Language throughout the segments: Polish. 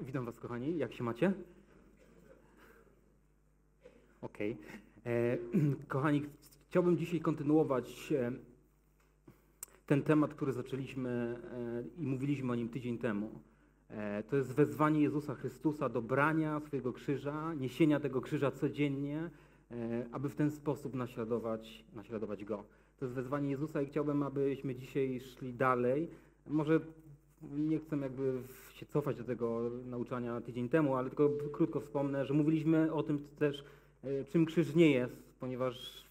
Witam Was, kochani. Jak się macie? Okej. E, Kochani, chciałbym dzisiaj kontynuować e, ten temat, który zaczęliśmy e, i mówiliśmy o nim tydzień temu. To jest wezwanie Jezusa Chrystusa do brania swojego krzyża, niesienia tego krzyża codziennie, aby w ten sposób naśladować, naśladować Go. To jest wezwanie Jezusa i chciałbym, abyśmy dzisiaj szli dalej. Może nie chcę jakby się cofać do tego nauczania tydzień temu, ale tylko krótko wspomnę, że mówiliśmy o tym też, e, czym krzyż nie jest, ponieważ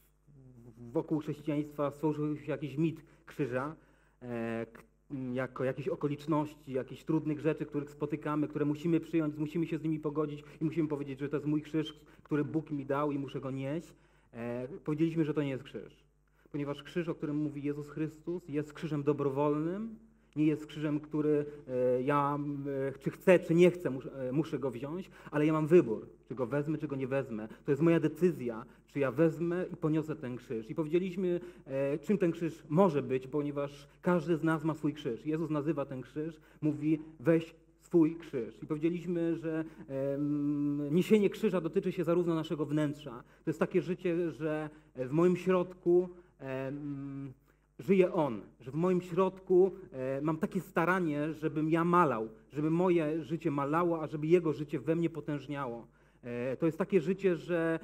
wokół chrześcijaństwa stworzył się jakiś mit krzyża, e, jako jakieś okoliczności, jakichś trudnych rzeczy, których spotykamy, które musimy przyjąć, musimy się z nimi pogodzić i musimy powiedzieć, że to jest mój krzyż, który Bóg mi dał i muszę go nieść. E, Powiedzieliśmy, że to nie jest krzyż, ponieważ krzyż, o którym mówi Jezus Chrystus, jest krzyżem dobrowolnym, nie jest krzyżem, który e, ja e, czy chcę, czy nie chcę, e, muszę go wziąć, ale ja mam wybór, czy go wezmę, czy go nie wezmę. To jest moja decyzja, czy ja wezmę i poniosę ten krzyż. I powiedzieliśmy, czym ten krzyż może być, ponieważ każdy z nas ma swój krzyż. Jezus nazywa ten krzyż, mówi weź swój krzyż. I powiedzieliśmy, że niesienie krzyża dotyczy się zarówno naszego wnętrza. To jest takie życie, że w moim środku żyje On, że w moim środku e, mam takie staranie, żebym ja malał, żeby moje życie malało, a żeby Jego życie we mnie potężniało. E, To jest takie życie, że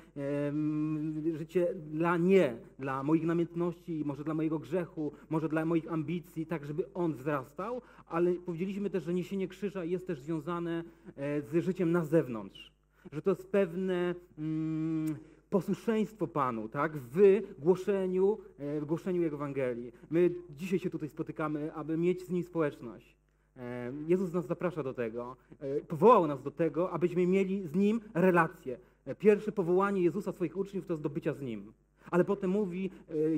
życie dla nie, dla moich namiętności, może dla mojego grzechu, może dla moich ambicji, tak żeby on wzrastał, ale powiedzieliśmy też, że niesienie krzyża jest też związane e, z życiem na zewnątrz. Że to jest pewne mm, posłuszeństwo Panu, tak, w głoszeniu, e, w głoszeniu Jego Ewangelii. My dzisiaj się tutaj spotykamy, aby mieć z Nim społeczność. E, Jezus nas zaprasza do tego, e, powołał nas do tego, abyśmy mieli z Nim relacje. Pierwsze powołanie Jezusa swoich uczniów to jest do bycia z Nim. Ale potem mówi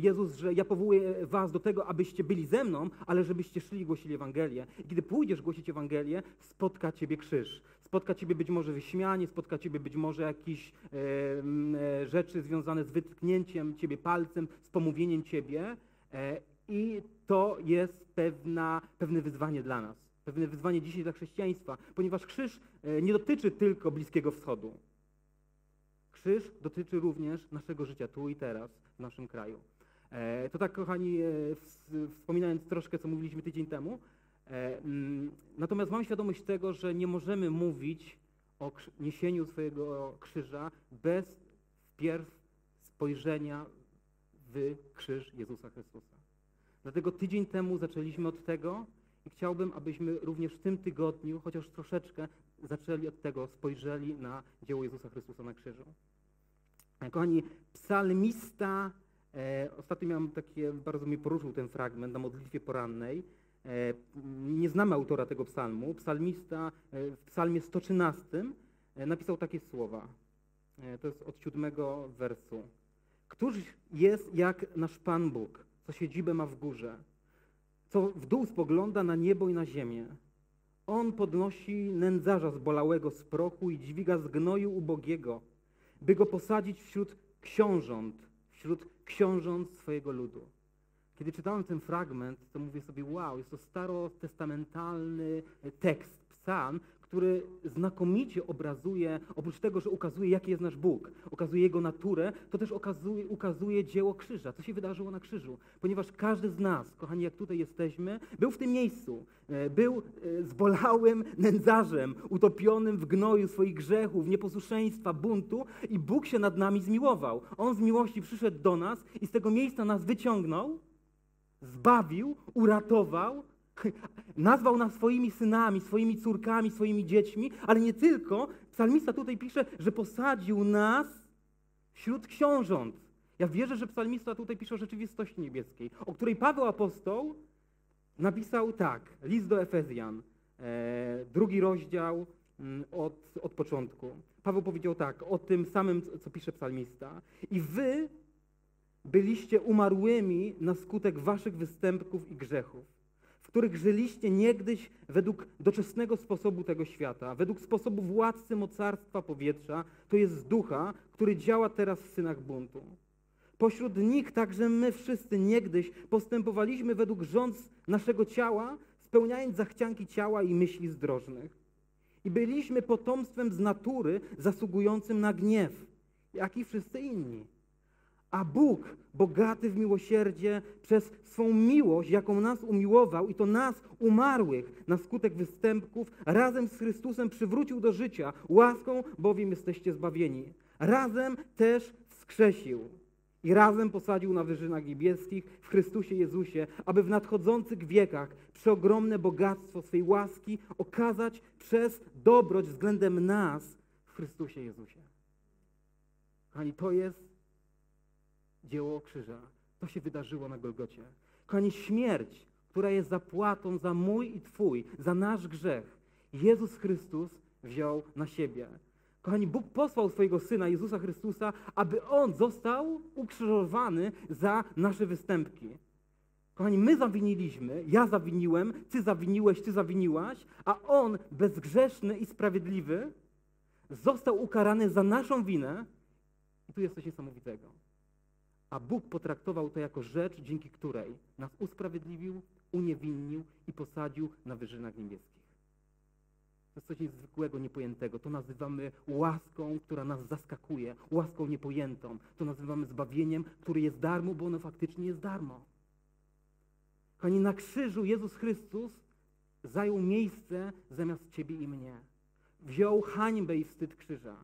Jezus, że ja powołuję was do tego, abyście byli ze mną, ale żebyście szli i głosili Ewangelię. I kiedy pójdziesz głosić Ewangelię, spotka ciebie krzyż. Spotka ciebie być może wyśmianie, spotka ciebie być może jakieś e, e, rzeczy związane z wytknięciem ciebie palcem, z pomówieniem ciebie. E, I to jest pewna, pewne wyzwanie dla nas. Pewne wyzwanie dzisiaj dla chrześcijaństwa, ponieważ krzyż e, nie dotyczy tylko Bliskiego Wschodu. Krzyż dotyczy również naszego życia tu i teraz w naszym kraju. E, To tak, kochani, e, ws- wspominając troszkę, co mówiliśmy tydzień temu, natomiast mam świadomość tego, że nie możemy mówić o niesieniu swojego krzyża bez wpierw spojrzenia w krzyż Jezusa Chrystusa. Dlatego tydzień temu zaczęliśmy od tego i chciałbym, abyśmy również w tym tygodniu, chociaż troszeczkę, zaczęli od tego, spojrzeli na dzieło Jezusa Chrystusa na krzyżu. E, Kochani, psalmista, e, ostatnio miałem takie, bardzo mnie poruszył ten fragment na modlitwie porannej. E, nie znamy autora tego psalmu. Psalmista e, w psalmie 113 e, napisał takie słowa. To jest od siódmego wersu. Któż jest jak nasz Pan Bóg, co siedzibę ma w górze, co w dół spogląda na niebo i na ziemię. On podnosi nędzarza zbolałego z prochu i dźwiga z gnoju ubogiego, by go posadzić wśród książąt, wśród książąt swojego ludu. Kiedy czytałem ten fragment, to mówię sobie, wow, jest to starotestamentalny tekst, psalm, który znakomicie obrazuje, oprócz tego, że ukazuje, jaki jest nasz Bóg, ukazuje Jego naturę, to też ukazuje, ukazuje dzieło krzyża, co się wydarzyło na krzyżu. Ponieważ każdy z nas, kochani, jak tutaj jesteśmy, był w tym miejscu. E, Był e, zbolałym nędzarzem, utopionym w gnoju swoich grzechów, nieposłuszeństwa, buntu i Bóg się nad nami zmiłował. On z miłości przyszedł do nas i z tego miejsca nas wyciągnął, zbawił, uratował, nazwał nas swoimi synami, swoimi córkami, swoimi dziećmi, ale nie tylko. Psalmista tutaj pisze, że posadził nas wśród książąt. Ja wierzę, że psalmista tutaj pisze o rzeczywistości niebieskiej, o której Paweł apostoł napisał tak, list do Efezjan, e, drugi rozdział mm, od, od początku. Paweł powiedział tak, o tym samym, co- co pisze psalmista. I wy byliście umarłymi na skutek waszych występków i grzechów, w których żyliście niegdyś według doczesnego sposobu tego świata, według sposobu władcy mocarstwa powietrza, to jest ducha, który działa teraz w synach buntu. Pośród nich także my wszyscy niegdyś postępowaliśmy według rząd naszego ciała, spełniając zachcianki ciała i myśli zdrożnych. I byliśmy potomstwem z natury zasługującym na gniew, jak i wszyscy inni. A Bóg, bogaty w miłosierdzie, przez swą miłość, jaką nas umiłował, i to nas, umarłych, na skutek występków, razem z Chrystusem przywrócił do życia. Łaską bowiem jesteście zbawieni. Razem też wskrzesił i razem posadził na wyżynach niebieskich w Chrystusie Jezusie, aby w nadchodzących wiekach przeogromne bogactwo swej łaski okazać przez dobroć względem nas w Chrystusie Jezusie. Kochani, to jest dzieło krzyża. To się wydarzyło na Golgocie. Kochani, śmierć, która jest zapłatą za mój i Twój, za nasz grzech, Jezus Chrystus wziął na siebie. Kochani, Bóg posłał swojego Syna Jezusa Chrystusa, aby On został ukrzyżowany za nasze występki. Kochani, my zawiniliśmy, ja zawiniłem, Ty zawiniłeś, Ty zawiniłaś, a On, bezgrzeszny i sprawiedliwy, został ukarany za naszą winę. I tu jest coś niesamowitego. A Bóg potraktował to jako rzecz, dzięki której nas usprawiedliwił, uniewinnił i posadził na wyżynach niebieskich. To jest coś niezwykłego, niepojętego. To nazywamy łaską, która nas zaskakuje, łaską niepojętą. To nazywamy zbawieniem, które jest darmo, bo ono faktycznie jest darmo. Kochani, na krzyżu Jezus Chrystus zajął miejsce zamiast ciebie i mnie. Wziął hańbę i wstyd krzyża.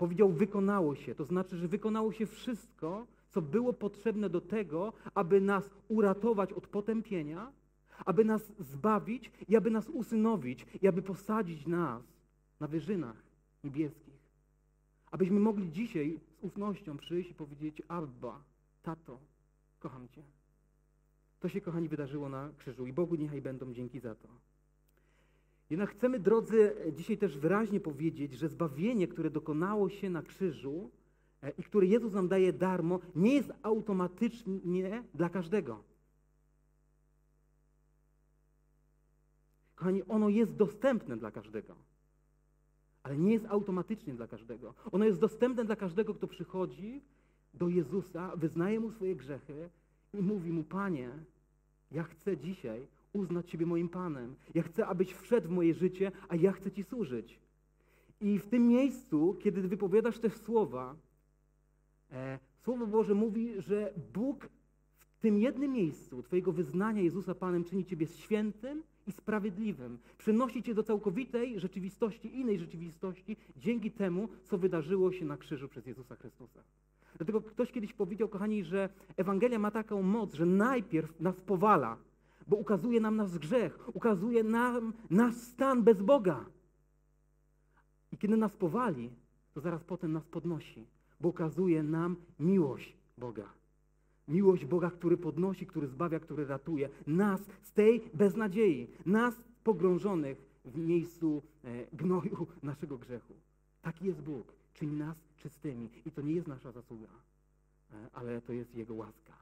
Powiedział, wykonało się. To znaczy, że wykonało się wszystko, co było potrzebne do tego, aby nas uratować od potępienia, aby nas zbawić i aby nas usynowić i aby posadzić nas na wyżynach niebieskich. Abyśmy mogli dzisiaj z ufnością przyjść i powiedzieć, Abba, tato, kocham Cię. To się, kochani, wydarzyło na krzyżu i Bogu niechaj będą dzięki za to. Jednak chcemy, drodzy, dzisiaj też wyraźnie powiedzieć, że zbawienie, które dokonało się na krzyżu e, i które Jezus nam daje darmo, nie jest automatycznie dla każdego. Kochani, ono jest dostępne dla każdego, ale nie jest automatycznie dla każdego. Ono jest dostępne dla każdego, kto przychodzi do Jezusa, wyznaje Mu swoje grzechy i mówi Mu, Panie, ja chcę dzisiaj uznać Ciebie moim Panem. Ja chcę, abyś wszedł w moje życie, a ja chcę Ci służyć. I w tym miejscu, kiedy wypowiadasz te słowa, e, Słowo Boże mówi, że Bóg w tym jednym miejscu Twojego wyznania Jezusa Panem czyni Ciebie świętym i sprawiedliwym. Przynosi Cię do całkowitej rzeczywistości, innej rzeczywistości, dzięki temu, co wydarzyło się na krzyżu przez Jezusa Chrystusa. Dlatego ktoś kiedyś powiedział, kochani, że Ewangelia ma taką moc, że najpierw nas powala, bo ukazuje nam nasz grzech, ukazuje nam nasz stan bez Boga. I kiedy nas powali, to zaraz potem nas podnosi, bo ukazuje nam miłość Boga. Miłość Boga, który podnosi, który zbawia, który ratuje nas z tej beznadziei, nas pogrążonych w miejscu e, gnoju naszego grzechu. Taki jest Bóg, czyni nas czystymi. I to nie jest nasza zasługa, e, ale to jest Jego łaska.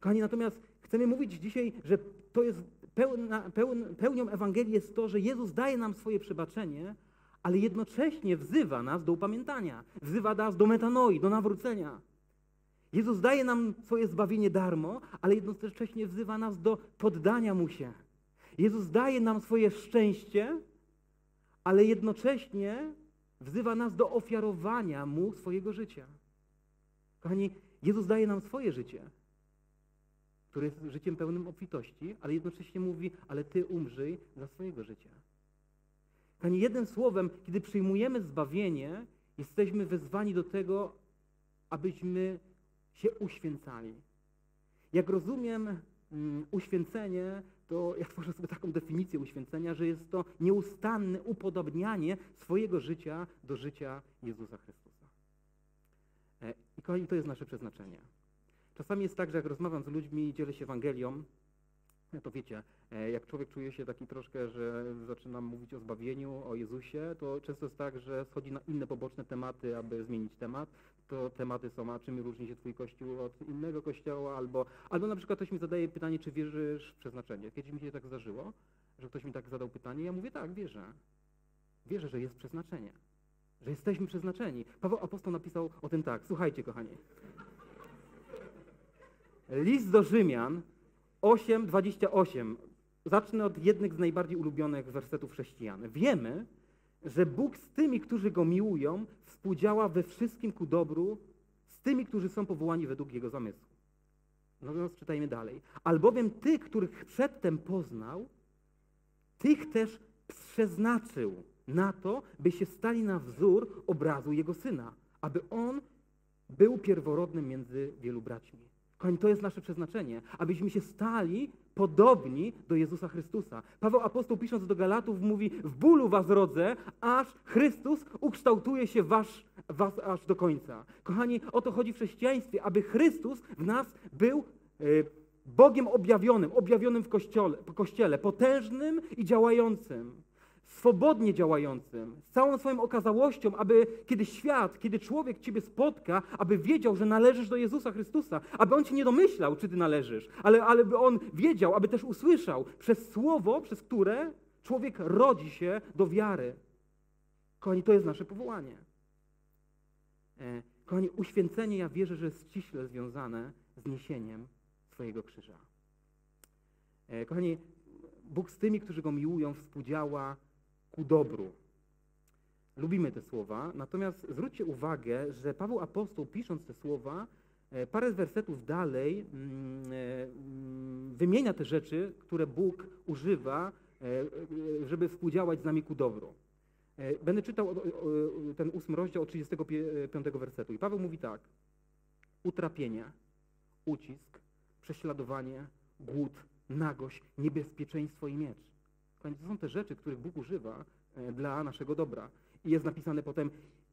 Kochani, natomiast chcemy mówić dzisiaj, że to jest pełna, pełn, pełnią Ewangelii jest to, że Jezus daje nam swoje przebaczenie, ale jednocześnie wzywa nas do upamiętania, wzywa nas do metanoi, do nawrócenia. Jezus daje nam swoje zbawienie darmo, ale jednocześnie wzywa nas do poddania Mu się. Jezus daje nam swoje szczęście, ale jednocześnie wzywa nas do ofiarowania Mu swojego życia. Kochani, Jezus daje nam swoje życie, które jest życiem pełnym obfitości, ale jednocześnie mówi, ale Ty umrzyj dla swojego życia. Kochani, jednym słowem, kiedy przyjmujemy zbawienie, jesteśmy wezwani do tego, abyśmy się uświęcali. Jak rozumiem um, uświęcenie, to ja tworzę sobie taką definicję uświęcenia, że jest to nieustanne upodobnianie swojego życia do życia Jezusa Chrystusa. E, I kochani, to jest nasze przeznaczenie. Czasami jest tak, że jak rozmawiam z ludźmi i dzielę się Ewangelią, no to wiecie, e, jak człowiek czuje się taki troszkę, że zaczynam mówić o zbawieniu, o Jezusie, to często jest tak, że schodzi na inne poboczne tematy, aby zmienić temat. To tematy są, a czym różni się twój kościół od innego kościoła, albo, albo na przykład ktoś mi zadaje pytanie, czy wierzysz w przeznaczenie. Kiedyś mi się tak zdarzyło, że ktoś mi tak zadał pytanie, ja mówię tak, wierzę. Wierzę, że jest przeznaczenie, że jesteśmy przeznaczeni. Paweł Apostoł napisał o tym tak, słuchajcie kochani. List do Rzymian 8:28. zacznę od jednych z najbardziej ulubionych wersetów chrześcijan. Wiemy, że Bóg z tymi, którzy Go miłują, współdziała we wszystkim ku dobru z tymi, którzy są powołani według Jego zamysłu. Natomiast czytajmy dalej. Albowiem tych, których przedtem poznał, tych też przeznaczył na to, by się stali na wzór obrazu Jego Syna, aby On był pierworodnym między wielu braćmi. Kochani, to jest nasze przeznaczenie, abyśmy się stali podobni do Jezusa Chrystusa. Paweł apostoł pisząc do Galatów mówi, w bólu was rodzę, aż Chrystus ukształtuje się was, was aż do końca. Kochani, o to chodzi w chrześcijaństwie, aby Chrystus w nas był y, Bogiem objawionym, objawionym w w kościele, potężnym i działającym swobodnie działającym, z całą swoją okazałością, aby kiedy świat, kiedy człowiek Ciebie spotka, aby wiedział, że należysz do Jezusa Chrystusa, aby On Ci nie domyślał, czy Ty należysz, ale, ale by On wiedział, aby też usłyszał przez słowo, przez które człowiek rodzi się do wiary. Kochani, to jest nasze powołanie. E, kochani, uświęcenie, ja wierzę, że jest ściśle związane z niesieniem swojego krzyża. E, kochani, Bóg z tymi, którzy Go miłują, współdziała ku dobru. Lubimy te słowa, natomiast zwróćcie uwagę, że Paweł Apostoł pisząc te słowa, e, parę wersetów dalej mm, e, mm, wymienia te rzeczy, które Bóg używa, e, żeby współdziałać z nami ku dobru. Będę czytał ten ósmy rozdział od 35 wersetu. I Paweł mówi tak. Utrapienie, ucisk, prześladowanie, głód, nagość, niebezpieczeństwo i miecz. To są te rzeczy, których Bóg używa e, dla naszego dobra. I jest napisane potem,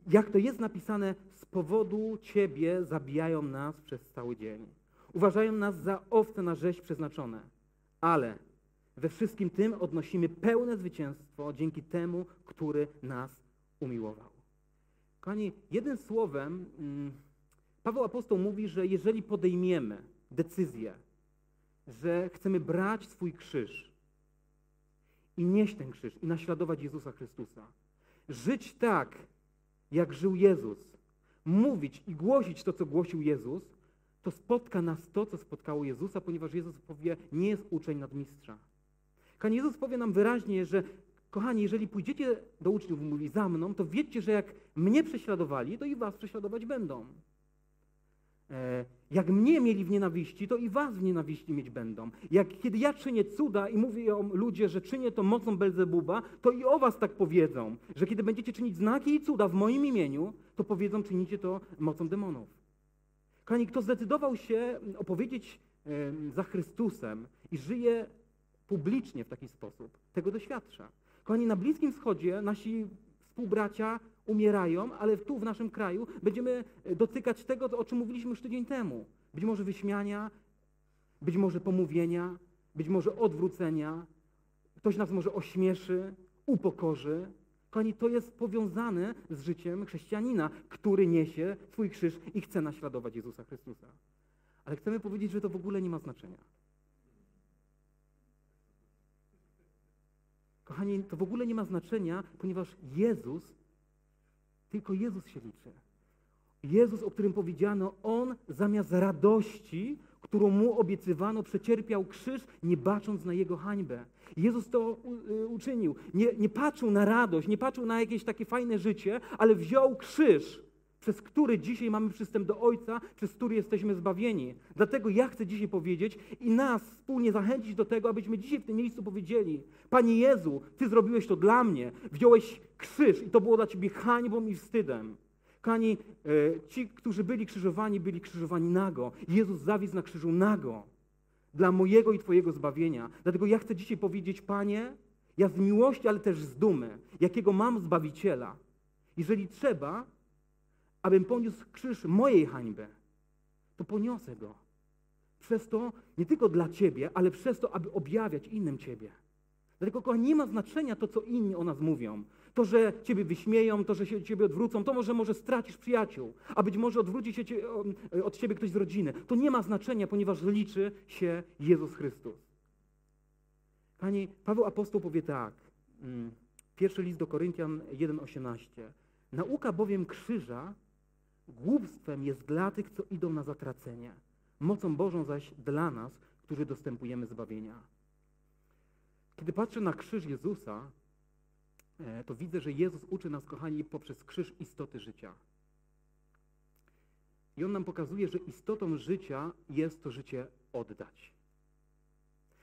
jak to jest napisane, z powodu Ciebie zabijają nas przez cały dzień. Uważają nas za owce na rzeź przeznaczone. Ale we wszystkim tym odnosimy pełne zwycięstwo dzięki temu, który nas umiłował. Kochani, jednym słowem, mm, Paweł Apostoł mówi, że jeżeli podejmiemy decyzję, że chcemy brać swój krzyż, i nieść ten krzyż i naśladować Jezusa Chrystusa. Żyć tak, jak żył Jezus, mówić i głosić to, co głosił Jezus, to spotka nas to, co spotkało Jezusa, ponieważ Jezus powie, nie jest uczeń nadmistrza. Pan Jezus powie nam wyraźnie, że kochani, jeżeli pójdziecie do uczniów, mówi za mną, to wiedzcie, że jak mnie prześladowali, to i was prześladować będą. E, jak mnie mieli w nienawiści, to i was w nienawiści mieć będą. Jak kiedy ja czynię cuda i mówię o ludzie, że czynię to mocą Belzebuba, to i o was tak powiedzą, że kiedy będziecie czynić znaki i cuda w moim imieniu, to powiedzą, czynicie to mocą demonów. Kochani, kto zdecydował się opowiedzieć za Chrystusem i żyje publicznie w taki sposób, tego doświadcza. Kochani, na Bliskim Wschodzie nasi współbracia umierają, ale tu w naszym kraju będziemy e, dotykać tego, o czym mówiliśmy już tydzień temu. Być może wyśmiania, być może pomówienia, być może odwrócenia. Ktoś nas może ośmieszy, upokorzy. Kochani, to jest powiązane z życiem chrześcijanina, który niesie swój krzyż i chce naśladować Jezusa Chrystusa. Ale chcemy powiedzieć, że to w ogóle nie ma znaczenia. Kochani, to w ogóle nie ma znaczenia, ponieważ Jezus tylko Jezus się liczy. Jezus, o którym powiedziano, On zamiast radości, którą Mu obiecywano, przecierpiał krzyż, nie bacząc na Jego hańbę. Jezus to y, uczynił. Nie, nie patrzył na radość, nie patrzył na jakieś takie fajne życie, ale wziął krzyż, przez który dzisiaj mamy przystęp do Ojca, przez który jesteśmy zbawieni. Dlatego ja chcę dzisiaj powiedzieć i nas wspólnie zachęcić do tego, abyśmy dzisiaj w tym miejscu powiedzieli: Panie Jezu, Ty zrobiłeś to dla mnie, wziąłeś krzyż i to było dla Ciebie hańbą i wstydem. Kani, e, ci, którzy byli krzyżowani, byli krzyżowani nago. Jezus zawisł na krzyżu nago dla mojego i Twojego zbawienia. Dlatego ja chcę dzisiaj powiedzieć, Panie, ja z miłości, ale też z dumy, jakiego mam Zbawiciela. Jeżeli trzeba, abym poniósł krzyż mojej hańby, to poniosę go. Przez to nie tylko dla Ciebie, ale przez to, aby objawiać innym Ciebie. Dlatego, kochani, nie ma znaczenia to, co inni o nas mówią. To, że Ciebie wyśmieją, to, że się Ciebie odwrócą, to może, może stracisz przyjaciół, a być może odwróci się od Ciebie ktoś z rodziny. To nie ma znaczenia, ponieważ liczy się Jezus Chrystus. Pani Paweł Apostoł powie tak, mm, pierwszy list do Koryntian 1,18. Nauka bowiem krzyża Głupstwem jest dla tych, co idą na zatracenie, mocą Bożą zaś dla nas, którzy dostępujemy zbawienia. Kiedy patrzę na krzyż Jezusa, e, to widzę, że Jezus uczy nas, kochani, poprzez krzyż istoty życia. I on nam pokazuje, że istotą życia jest to życie oddać.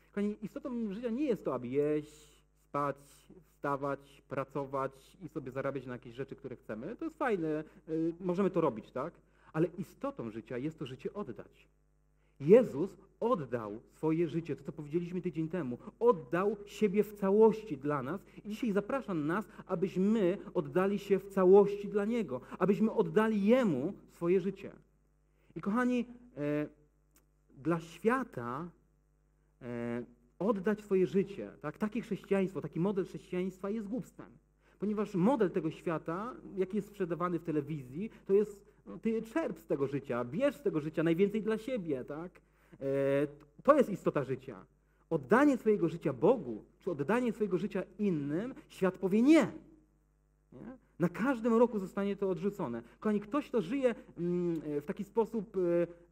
Kochani, istotą życia nie jest to, aby jeść, spać, wstawać, pracować i sobie zarabiać na jakieś rzeczy, które chcemy. To jest fajne, y, możemy to robić, tak? Ale istotą życia jest to życie oddać. Jezus oddał swoje życie, to co powiedzieliśmy tydzień temu, oddał siebie w całości dla nas i dzisiaj zaprasza nas, abyśmy oddali się w całości dla Niego, abyśmy oddali Jemu swoje życie. I kochani, e, dla świata e, oddać swoje życie, tak? takie chrześcijaństwo, taki model chrześcijaństwa jest głupstwem. Ponieważ model tego świata, jaki jest sprzedawany w telewizji, to jest no, ty czerp z tego życia, bierz z tego życia najwięcej dla siebie, tak? E, to jest istota życia. Oddanie swojego życia Bogu, czy oddanie swojego życia innym, świat powie nie. nie? Na każdym roku zostanie to odrzucone. Kochani, ktoś, kto żyje mm, w taki sposób e,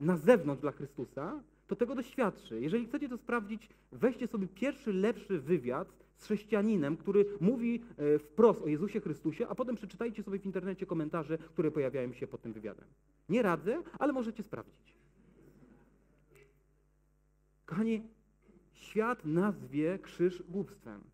na zewnątrz dla Chrystusa, to tego doświadczy. Jeżeli chcecie to sprawdzić, weźcie sobie pierwszy, lepszy wywiad z chrześcijaninem, który mówi e, wprost o Jezusie Chrystusie, a potem przeczytajcie sobie w internecie komentarze, które pojawiają się pod tym wywiadem. Nie radzę, ale możecie sprawdzić. Kochani, świat nazwie krzyż głupstwem.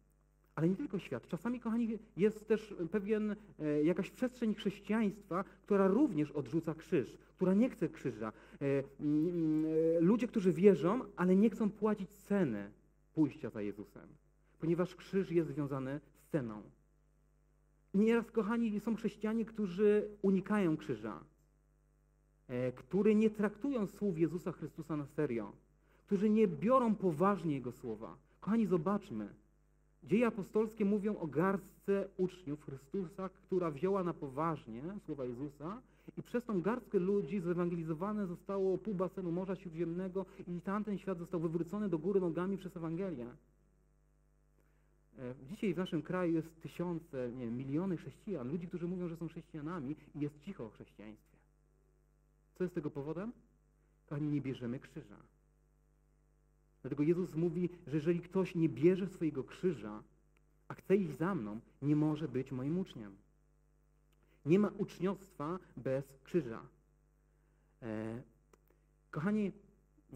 Ale nie tylko świat. Czasami, kochani, jest też pewien, e, jakaś przestrzeń chrześcijaństwa, która również odrzuca krzyż, która nie chce krzyża. E, mm, e, ludzie, którzy wierzą, ale nie chcą płacić ceny pójścia za Jezusem, ponieważ krzyż jest związany z ceną. Nieraz, kochani, są chrześcijanie, którzy unikają krzyża, którzy nie traktują słów Jezusa Chrystusa na serio, którzy nie biorą poważnie Jego słowa. Kochani, zobaczmy, Dzieje apostolskie mówią o garstce uczniów Chrystusa, która wzięła na poważnie słowa Jezusa i przez tą garstkę ludzi zewangelizowane zostało pół basenu Morza Śródziemnego i tamten świat został wywrócony do góry nogami przez Ewangelię. E, dzisiaj w naszym kraju jest tysiące, nie miliony chrześcijan, ludzi, którzy mówią, że są chrześcijanami i jest cicho o chrześcijaństwie. Co jest tego powodem? Kochani, nie bierzemy krzyża. Dlatego Jezus mówi, że jeżeli ktoś nie bierze swojego krzyża, a chce iść za mną, nie może być moim uczniem. Nie ma uczniostwa bez krzyża. E, kochani,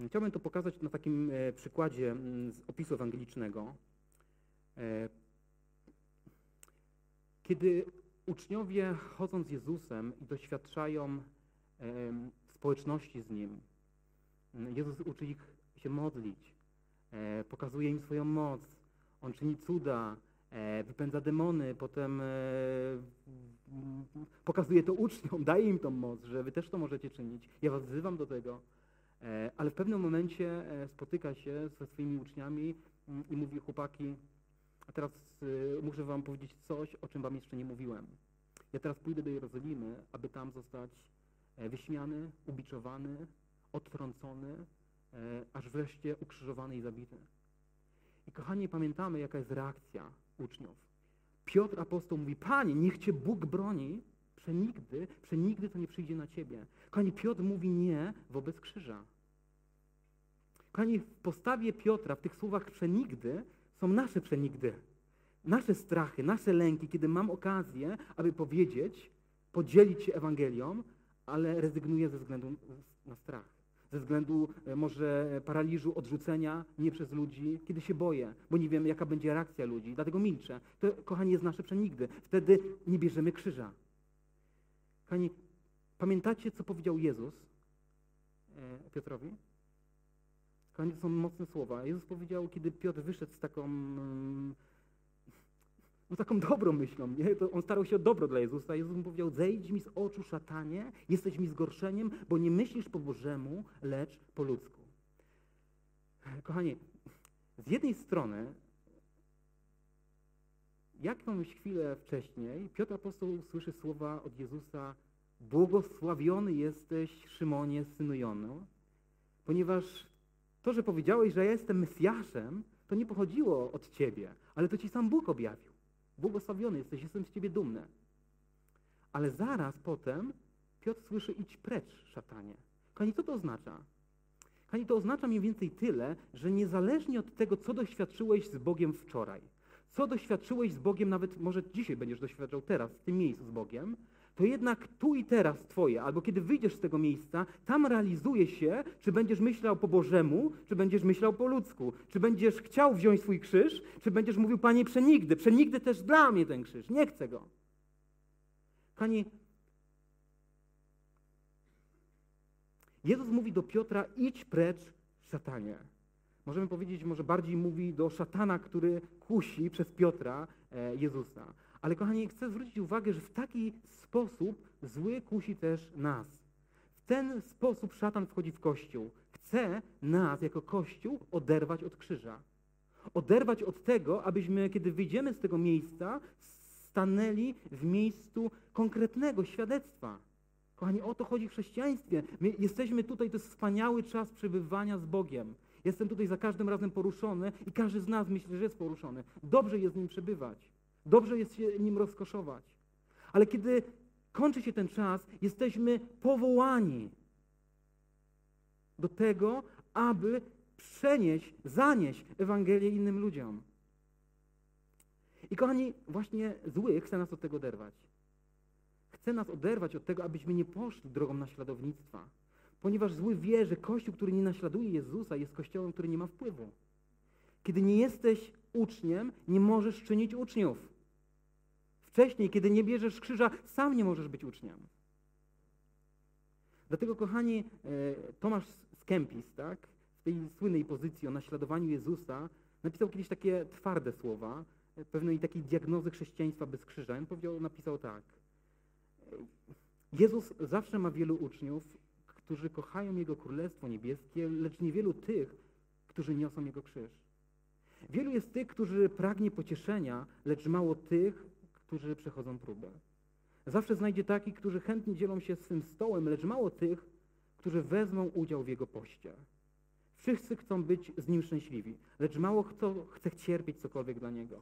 chciałbym to pokazać na takim e, przykładzie mm, z opisu ewangelicznego. E, kiedy uczniowie chodzą z Jezusem i doświadczają społeczności z Nim, Jezus uczy ich się modlić, pokazuje im swoją moc, on czyni cuda, e, wypędza demony, potem e, pokazuje to uczniom, daje im tą moc, że wy też to możecie czynić. Ja was wzywam do tego. Ale w pewnym momencie spotyka się ze swoimi uczniami mm, i mówi, chłopaki, a teraz muszę wam powiedzieć coś, o czym wam jeszcze nie mówiłem. Ja teraz pójdę do Jerozolimy, aby tam zostać wyśmiany, ubiczowany, odtrącony, E, aż wreszcie ukrzyżowany i zabity. I kochani, pamiętamy, jaka jest reakcja uczniów. Piotr apostoł mówi, Panie, niech Cię Bóg broni, przenigdy, przenigdy to nie przyjdzie na Ciebie. Kochani, Piotr mówi nie wobec krzyża. Kochani, w postawie Piotra, w tych słowach przenigdy, są nasze przenigdy. Nasze strachy, nasze lęki, kiedy mam okazję, aby powiedzieć, podzielić się Ewangelią, ale rezygnuję ze względu na strach ze względu e, może paraliżu, odrzucenia nie przez ludzi, kiedy się boję, bo nie wiem, jaka będzie reakcja ludzi, dlatego milczę. To, kochani, jest nasze przenigdy. Wtedy nie bierzemy krzyża. Kochani, pamiętacie, co powiedział Jezus e, Piotrowi? Kochani, to są mocne słowa. Jezus powiedział, kiedy Piotr wyszedł z taką mm, taką dobrą myślą, nie? To on starał się o dobro dla Jezusa. Jezus mu powiedział, zejdź mi z oczu szatanie, jesteś mi zgorszeniem, bo nie myślisz po Bożemu, lecz po ludzku. Kochani, z jednej strony, jakąś chwilę wcześniej, Piotr Apostoł słyszy słowa od Jezusa, błogosławiony jesteś, Szymonie, synu Jonu, ponieważ to, że powiedziałeś, że jestem Mesjaszem, to nie pochodziło od Ciebie, ale to Ci sam Bóg objawił. Błogosławiony jesteś, jestem z ciebie dumny. Ale zaraz potem Piotr słyszy, idź precz, szatanie. Kochani, co to oznacza? Kochani, to oznacza mniej więcej tyle, że niezależnie od tego, co doświadczyłeś z Bogiem wczoraj, co doświadczyłeś z Bogiem, nawet może dzisiaj będziesz doświadczał teraz, w tym miejscu z Bogiem, to jednak tu i teraz Twoje, albo kiedy wyjdziesz z tego miejsca, tam realizuje się, czy będziesz myślał po Bożemu, czy będziesz myślał po ludzku, czy będziesz chciał wziąć swój krzyż, czy będziesz mówił, Panie, przenigdy, przenigdy też dla mnie ten krzyż, nie chcę go. Pani, Jezus mówi do Piotra, idź precz, szatanie. Możemy powiedzieć, może bardziej mówi do szatana, który kusi przez Piotra e, Jezusa. Ale kochani, chcę zwrócić uwagę, że w taki sposób zły kusi też nas. W ten sposób szatan wchodzi w Kościół. Chce nas jako Kościół oderwać od krzyża. Oderwać od tego, abyśmy, kiedy wyjdziemy z tego miejsca, stanęli w miejscu konkretnego świadectwa. Kochani, o to chodzi w chrześcijaństwie. My jesteśmy tutaj, to jest wspaniały czas przebywania z Bogiem. Jestem tutaj za każdym razem poruszony i każdy z nas myśli, że jest poruszony. Dobrze jest z nim przebywać. Dobrze jest się nim rozkoszować. Ale kiedy kończy się ten czas, jesteśmy powołani do tego, aby przenieść, zanieść Ewangelię innym ludziom. I kochani, właśnie zły chce nas od tego oderwać. Chce nas oderwać od tego, abyśmy nie poszli drogą naśladownictwa. Ponieważ zły wie, że Kościół, który nie naśladuje Jezusa, jest Kościołem, który nie ma wpływu. Kiedy nie jesteś uczniem, nie możesz czynić uczniów. Wcześniej, kiedy nie bierzesz krzyża, sam nie możesz być uczniem. Dlatego, kochani, e, Tomasz Skempis, tak, w tej słynnej pozycji o naśladowaniu Jezusa, napisał kiedyś takie twarde słowa, e, pewnej takiej diagnozy chrześcijaństwa bez krzyża. On powiedział, napisał tak. Jezus zawsze ma wielu uczniów, którzy kochają Jego Królestwo Niebieskie, lecz niewielu tych, którzy niosą Jego krzyż. Wielu jest tych, którzy pragnie pocieszenia, lecz mało tych, którzy przechodzą próbę. Zawsze znajdzie takich, którzy chętnie dzielą się swym stołem, lecz mało tych, którzy wezmą udział w Jego poście. Wszyscy chcą być z Nim szczęśliwi, lecz mało kto chce cierpieć cokolwiek dla Niego.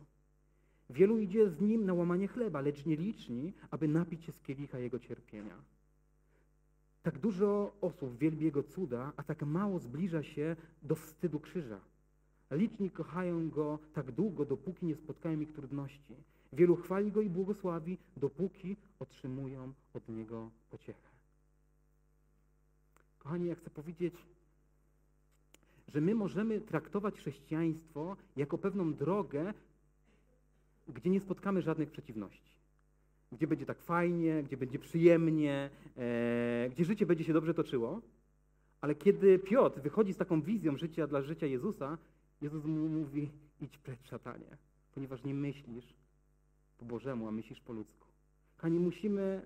Wielu idzie z Nim na łamanie chleba, lecz nieliczni, aby napić się z kielicha Jego cierpienia. Tak dużo osób wielbi Jego cuda, a tak mało zbliża się do wstydu krzyża. Liczni kochają Go tak długo, dopóki nie spotkają ich trudności. Wielu chwali Go i błogosławi, dopóki otrzymują od Niego pociechę. Kochani, ja chcę powiedzieć, że my możemy traktować chrześcijaństwo jako pewną drogę, gdzie nie spotkamy żadnych przeciwności. Gdzie będzie tak fajnie, gdzie będzie przyjemnie, e, gdzie życie będzie się dobrze toczyło. Ale kiedy Piotr wychodzi z taką wizją życia dla życia Jezusa, Jezus mu mówi, idź precz szatanie, ponieważ nie myślisz po Bożemu, a myślisz po ludzku. Kochani, musimy,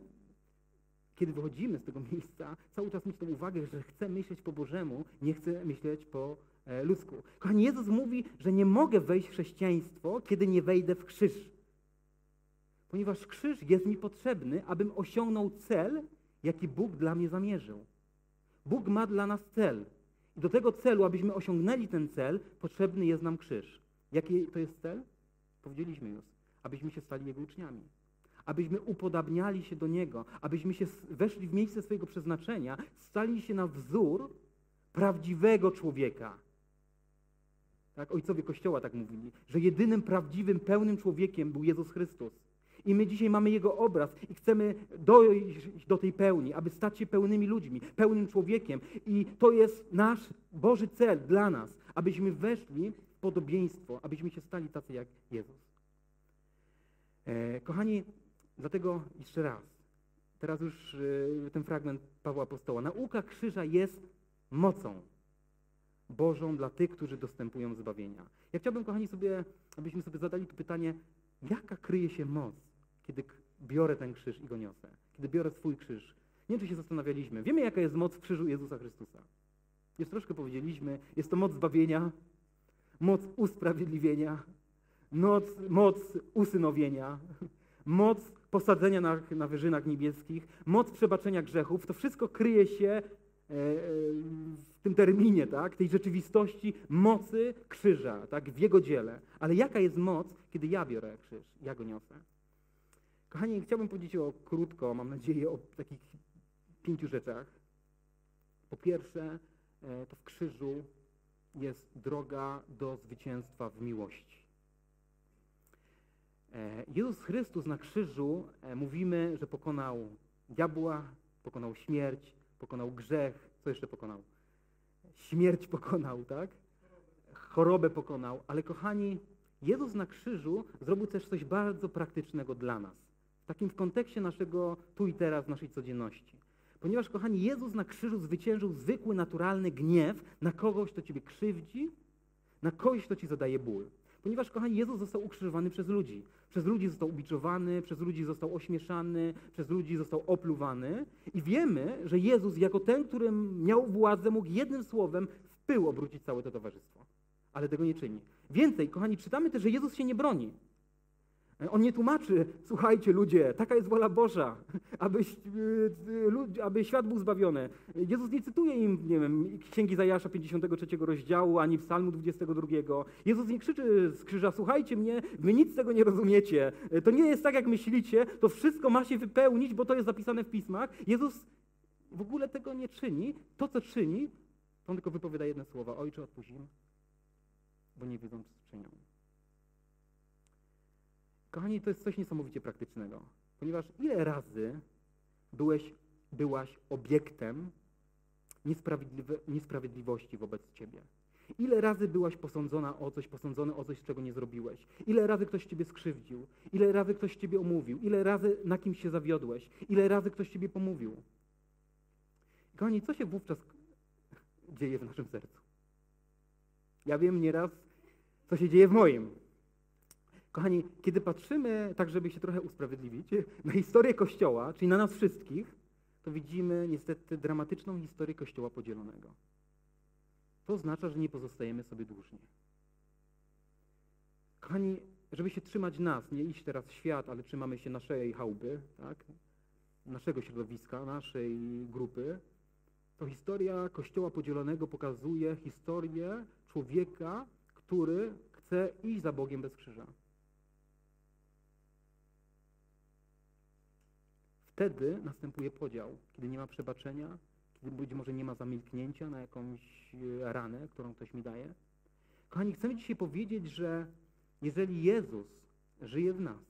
kiedy wychodzimy z tego miejsca, cały czas mieć tę uwagę, że chcę myśleć po Bożemu, nie chcę myśleć po e, ludzku. Kochani, Jezus mówi, że nie mogę wejść w chrześcijaństwo, kiedy nie wejdę w krzyż. Ponieważ krzyż jest mi potrzebny, abym osiągnął cel, jaki Bóg dla mnie zamierzył. Bóg ma dla nas cel. I do tego celu, abyśmy osiągnęli ten cel, potrzebny jest nam krzyż. Jaki to jest cel? Powiedzieliśmy już. Abyśmy się stali Jego uczniami. Abyśmy upodabniali się do Niego. Abyśmy się weszli w miejsce swojego przeznaczenia, stali się na wzór prawdziwego człowieka. Tak, ojcowie Kościoła tak mówili, że jedynym prawdziwym, pełnym człowiekiem był Jezus Chrystus. I my dzisiaj mamy Jego obraz i chcemy dojść do tej pełni, aby stać się pełnymi ludźmi, pełnym człowiekiem. I to jest nasz Boży cel dla nas, abyśmy weszli w podobieństwo, abyśmy się stali tacy jak Jezus. E, kochani, dlatego jeszcze raz, teraz już e, ten fragment Pawła Apostoła. Nauka krzyża jest mocą Bożą dla tych, którzy dostępują zbawienia. Ja chciałbym, kochani, sobie, abyśmy sobie zadali to pytanie, jaka kryje się moc kiedy biorę ten krzyż i go niosę, kiedy biorę swój krzyż. Nie wiem, czy się zastanawialiśmy. Wiemy, jaka jest moc w krzyżu Jezusa Chrystusa. Już troszkę powiedzieliśmy. Jest to moc zbawienia, moc usprawiedliwienia, moc, moc usynowienia, moc posadzenia na, na wyżynach niebieskich, moc przebaczenia grzechów. To wszystko kryje się e, e, w tym terminie, tak, tej rzeczywistości mocy krzyża, tak, w Jego dziele. Ale jaka jest moc, kiedy ja biorę krzyż, ja go niosę? Kochani, chciałbym powiedzieć o krótko, mam nadzieję, o takich pięciu rzeczach. Po pierwsze, e, to w krzyżu jest droga do zwycięstwa w miłości. E, Jezus Chrystus na krzyżu e, mówimy, że pokonał diabła, pokonał śmierć, pokonał grzech. Co jeszcze pokonał? Śmierć pokonał, tak? Chorobę pokonał. Ale kochani, Jezus na krzyżu zrobił też coś bardzo praktycznego dla nas. W takim w kontekście naszego tu i teraz, naszej codzienności. Ponieważ, kochani, Jezus na krzyżu zwyciężył zwykły, naturalny gniew na kogoś, kto ciebie krzywdzi, na kogoś, kto ci zadaje ból. Ponieważ, kochani, Jezus został ukrzyżowany przez ludzi. Przez ludzi został ubiczowany, przez ludzi został ośmieszany, przez ludzi został opluwany. I wiemy, że Jezus, jako ten, który miał władzę, mógł jednym słowem w pył obrócić całe to towarzystwo. Ale tego nie czyni. Więcej, kochani, czytamy też, że Jezus się nie broni. On nie tłumaczy, słuchajcie ludzie, taka jest wola Boża, aby, y, aby świat był zbawiony. Jezus nie cytuje im, nie wiem, Księgi Zajasza 53 rozdziału, ani Psalmu 22. Jezus nie krzyczy z krzyża, słuchajcie mnie, wy nic z tego nie rozumiecie. To nie jest tak, jak myślicie, to wszystko ma się wypełnić, bo to jest zapisane w pismach. Jezus w ogóle tego nie czyni. To, co czyni, on tylko wypowiada jedne słowa. Ojcze, odpuść im, bo nie wiedzą, co czynią. Kochani, to jest coś niesamowicie praktycznego, ponieważ ile razy byłeś, byłaś obiektem niesprawiedliwości wobec ciebie? Ile razy byłaś posądzona o coś, posądzony o coś, czego nie zrobiłeś? Ile razy ktoś ciebie skrzywdził? Ile razy ktoś ciebie omówił? Ile razy na kimś się zawiodłeś? Ile razy ktoś ciebie pomówił? Kochani, co się wówczas dzieje w naszym sercu? Ja wiem nieraz, co się dzieje w moim. Kochani, kiedy patrzymy, tak żeby się trochę usprawiedliwić, na historię Kościoła, czyli na nas wszystkich, to widzimy niestety dramatyczną historię Kościoła podzielonego. To oznacza, że nie pozostajemy sobie dłużni. Kochani, żeby się trzymać nas, nie iść teraz w świat, ale trzymamy się naszej chałupy, tak? naszego środowiska, naszej grupy, to historia Kościoła podzielonego pokazuje historię człowieka, który chce iść za Bogiem bez krzyża. Wtedy następuje podział, kiedy nie ma przebaczenia, kiedy być może nie ma zamilknięcia na jakąś e, ranę, którą ktoś mi daje. Kochani, chcemy dzisiaj powiedzieć, że jeżeli Jezus żyje w nas,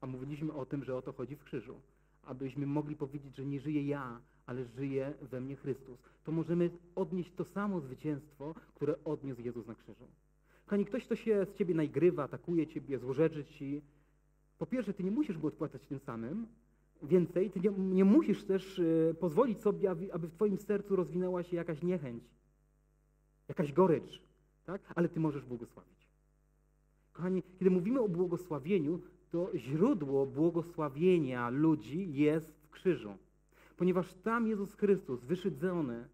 a mówiliśmy o tym, że o to chodzi w krzyżu, abyśmy mogli powiedzieć, że nie żyję ja, ale żyje we mnie Chrystus, to możemy odnieść to samo zwycięstwo, które odniósł Jezus na krzyżu. Kochani, ktoś, kto się z ciebie najgrywa, atakuje ciebie, złorzeczy ci, po pierwsze, ty nie musisz go odpłacać tym samym, więcej, ty nie, nie musisz też y, pozwolić sobie, aby, aby, w twoim sercu rozwinęła się jakaś niechęć, jakaś gorycz, tak? ale ty możesz błogosławić. Kochani, kiedy mówimy o błogosławieniu, to źródło błogosławienia ludzi jest w krzyżu. Ponieważ tam Jezus Chrystus, wyszydzony,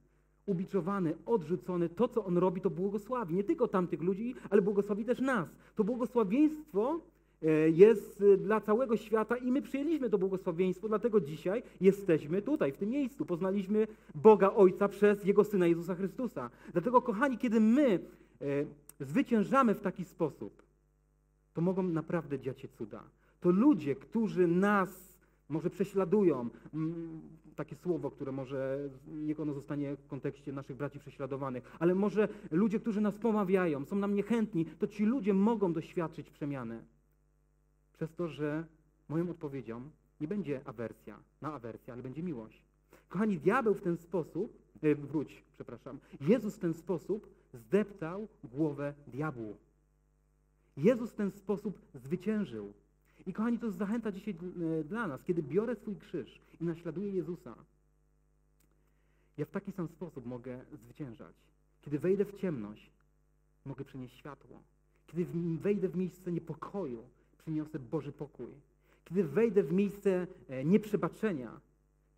ubiczowany, odrzucony, to co On robi, to błogosławi. Nie tylko tamtych ludzi, ale błogosławi też nas. To błogosławieństwo jest e, dla całego świata i my przyjęliśmy to błogosławieństwo, dlatego dzisiaj jesteśmy tutaj, w tym miejscu. Poznaliśmy Boga Ojca przez Jego Syna Jezusa Chrystusa. Dlatego, kochani, kiedy my e, zwyciężamy w taki sposób, to mogą naprawdę dziać się cuda. To ludzie, którzy nas może prześladują, takie słowo, które może niech ono zostanie w kontekście naszych braci prześladowanych, ale może ludzie, którzy nas pomawiają, są nam niechętni, to ci ludzie mogą doświadczyć przemiany. Przez to, że moją odpowiedzią nie będzie awersja na awersję, ale będzie miłość. Kochani, diabeł w ten sposób, e, wróć, przepraszam, Jezus w ten sposób zdeptał głowę diabłu. Jezus w ten sposób zwyciężył. I kochani, to jest zachęta dzisiaj e, dla nas. Kiedy biorę swój krzyż i naśladuję Jezusa, ja w taki sam sposób mogę zwyciężać. Kiedy wejdę w ciemność, mogę przynieść światło. Kiedy wejdę w miejsce niepokoju, przyniosę Boży pokój. Kiedy wejdę w miejsce e, nieprzebaczenia,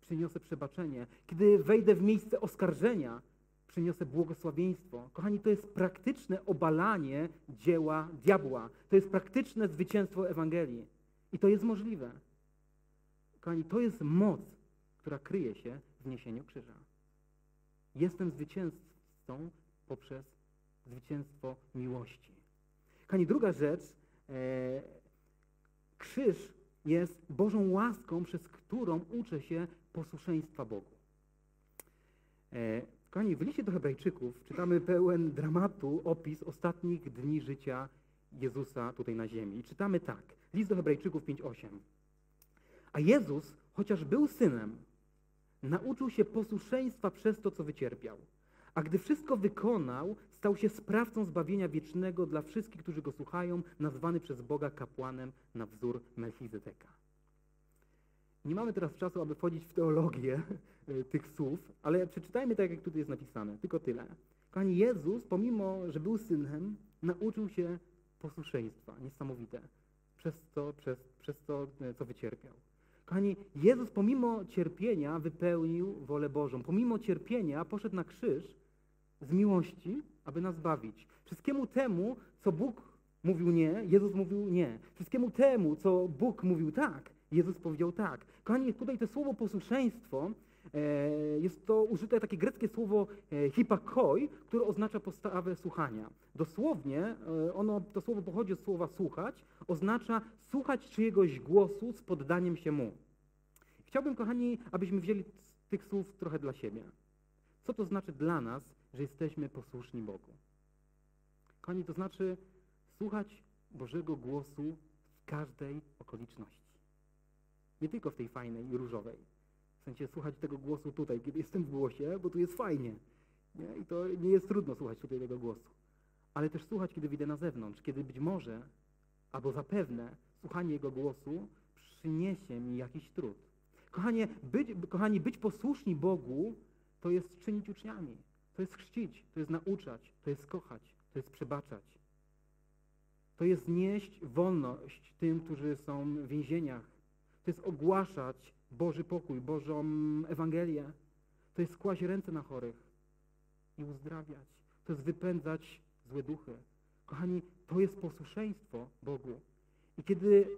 przyniosę przebaczenie. Kiedy wejdę w miejsce oskarżenia, przyniosę błogosławieństwo. Kochani, to jest praktyczne obalanie dzieła diabła. To jest praktyczne zwycięstwo Ewangelii. I to jest możliwe. Kochani, to jest moc, która kryje się w niesieniu krzyża. Jestem zwycięzcą poprzez zwycięstwo miłości. Kochani, druga rzecz, e, Krzyż jest Bożą łaską, przez którą uczę się posłuszeństwa Bogu. E, kochani, w liście do Hebrajczyków czytamy pełen dramatu opis ostatnich dni życia Jezusa tutaj na ziemi. I czytamy tak. List do Hebrajczyków 5:8. A Jezus, chociaż był synem, nauczył się posłuszeństwa przez to, co wycierpiał. A gdy wszystko wykonał, stał się sprawcą zbawienia wiecznego dla wszystkich, którzy go słuchają, nazwany przez Boga kapłanem na wzór Melchizedeka. Nie mamy teraz czasu, aby wchodzić w teologię e, tych słów, ale przeczytajmy tak, jak tutaj jest napisane. Tylko tyle. Kochani, Jezus, pomimo, że był synem, nauczył się posłuszeństwa. Niesamowite. Przez to, przez, przez to, e, co wycierpiał. Kochani, Jezus pomimo cierpienia wypełnił wolę Bożą. Pomimo cierpienia poszedł na krzyż z miłości, aby nas bawić. Wszystkiemu temu, co Bóg mówił nie, Jezus mówił nie. Wszystkiemu temu, co Bóg mówił tak, Jezus powiedział tak. Kochani, tutaj to słowo posłuszeństwo e, jest to użyte takie greckie słowo e, hipakoi, które oznacza postawę słuchania. Dosłownie e, ono, to słowo pochodzi od słowa słuchać, oznacza słuchać czyjegoś głosu z poddaniem się mu. Chciałbym, kochani, abyśmy wzięli tych słów trochę dla siebie. Co to znaczy dla nas, że jesteśmy posłuszni Bogu? Kochani, to znaczy słuchać Bożego głosu w każdej okoliczności. Nie tylko w tej fajnej i różowej. W sensie słuchać tego głosu tutaj, kiedy jestem w głosie, bo tu jest fajnie. Nie? I to nie jest trudno słuchać tutaj tego głosu. Ale też słuchać, kiedy wyjdę na zewnątrz, kiedy być może, albo zapewne, słuchanie Jego głosu przyniesie mi jakiś trud. Kochanie, być, kochani, być posłuszni Bogu to jest czynić uczniami. To jest chrzcić, to jest nauczać, to jest kochać, to jest przebaczać. To jest nieść wolność tym, którzy są w więzieniach. To jest ogłaszać Boży pokój, Bożą Ewangelię. To jest kłaść ręce na chorych i uzdrawiać. To jest wypędzać złe duchy. Kochani, to jest posłuszeństwo Bogu. I kiedy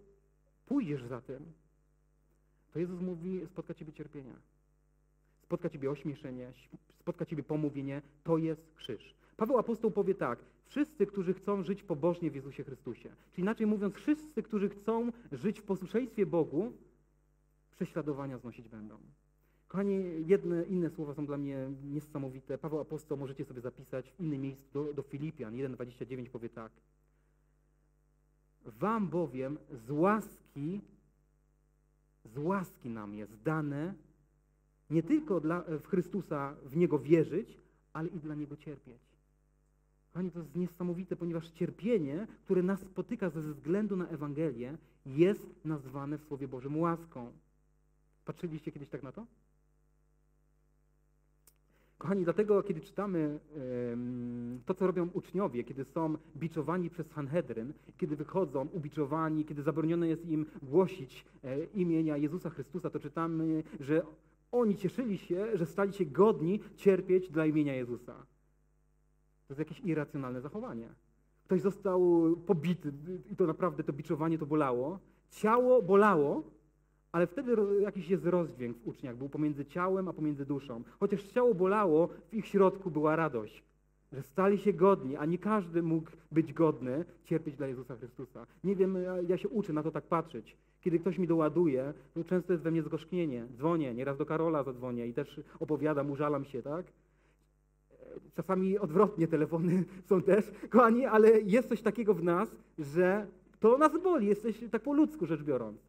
pójdziesz za tym, to Jezus mówi, spotka Ciebie cierpienia. Spotka Ciebie ośmieszenie, spotka Ciebie pomówienie. To jest krzyż. Paweł apostoł powie tak, wszyscy, którzy chcą żyć pobożnie w Jezusie Chrystusie, czyli inaczej mówiąc, wszyscy, którzy chcą żyć w posłuszeństwie Bogu, prześladowania znosić będą. Kochani, jedne inne słowa są dla mnie niesamowite. Paweł apostoł możecie sobie zapisać w innym miejscu do, do Filipian 1,29 powie tak. Wam bowiem z łaski, z łaski nam jest dane nie tylko dla, w Chrystusa w Niego wierzyć, ale i dla Niego cierpieć. Kochani, to jest niesamowite, ponieważ cierpienie, które nas spotyka ze względu na Ewangelię, jest nazwane w Słowie Bożym łaską. Patrzyliście kiedyś tak na to? Kochani, dlatego kiedy czytamy to, co robią uczniowie, kiedy są biczowani przez Sanhedryn, kiedy wychodzą ubiczowani, kiedy zabronione jest im głosić e, imienia Jezusa Chrystusa, to czytamy, że oni cieszyli się, że stali się godni cierpieć dla imienia Jezusa. To jest jakieś irracjonalne zachowanie. Ktoś został pobity i to naprawdę to biczowanie to bolało. Ciało bolało, ale wtedy jakiś jest rozdźwięk w uczniach, był pomiędzy ciałem a pomiędzy duszą. Chociaż ciało bolało, w ich środku była radość, że stali się godni, a nie każdy mógł być godny cierpieć dla Jezusa Chrystusa. Nie wiem, ja się uczę na to tak patrzeć. Kiedy ktoś mi doładuje, to często jest we mnie zgorzknienie. Dzwonię, nieraz do Karola zadzwonię i też opowiadam, użalam się, tak? Czasami odwrotnie telefony są też, kochani, ale jest coś takiego w nas, że to nas boli, jesteś tak po ludzku rzecz biorąc.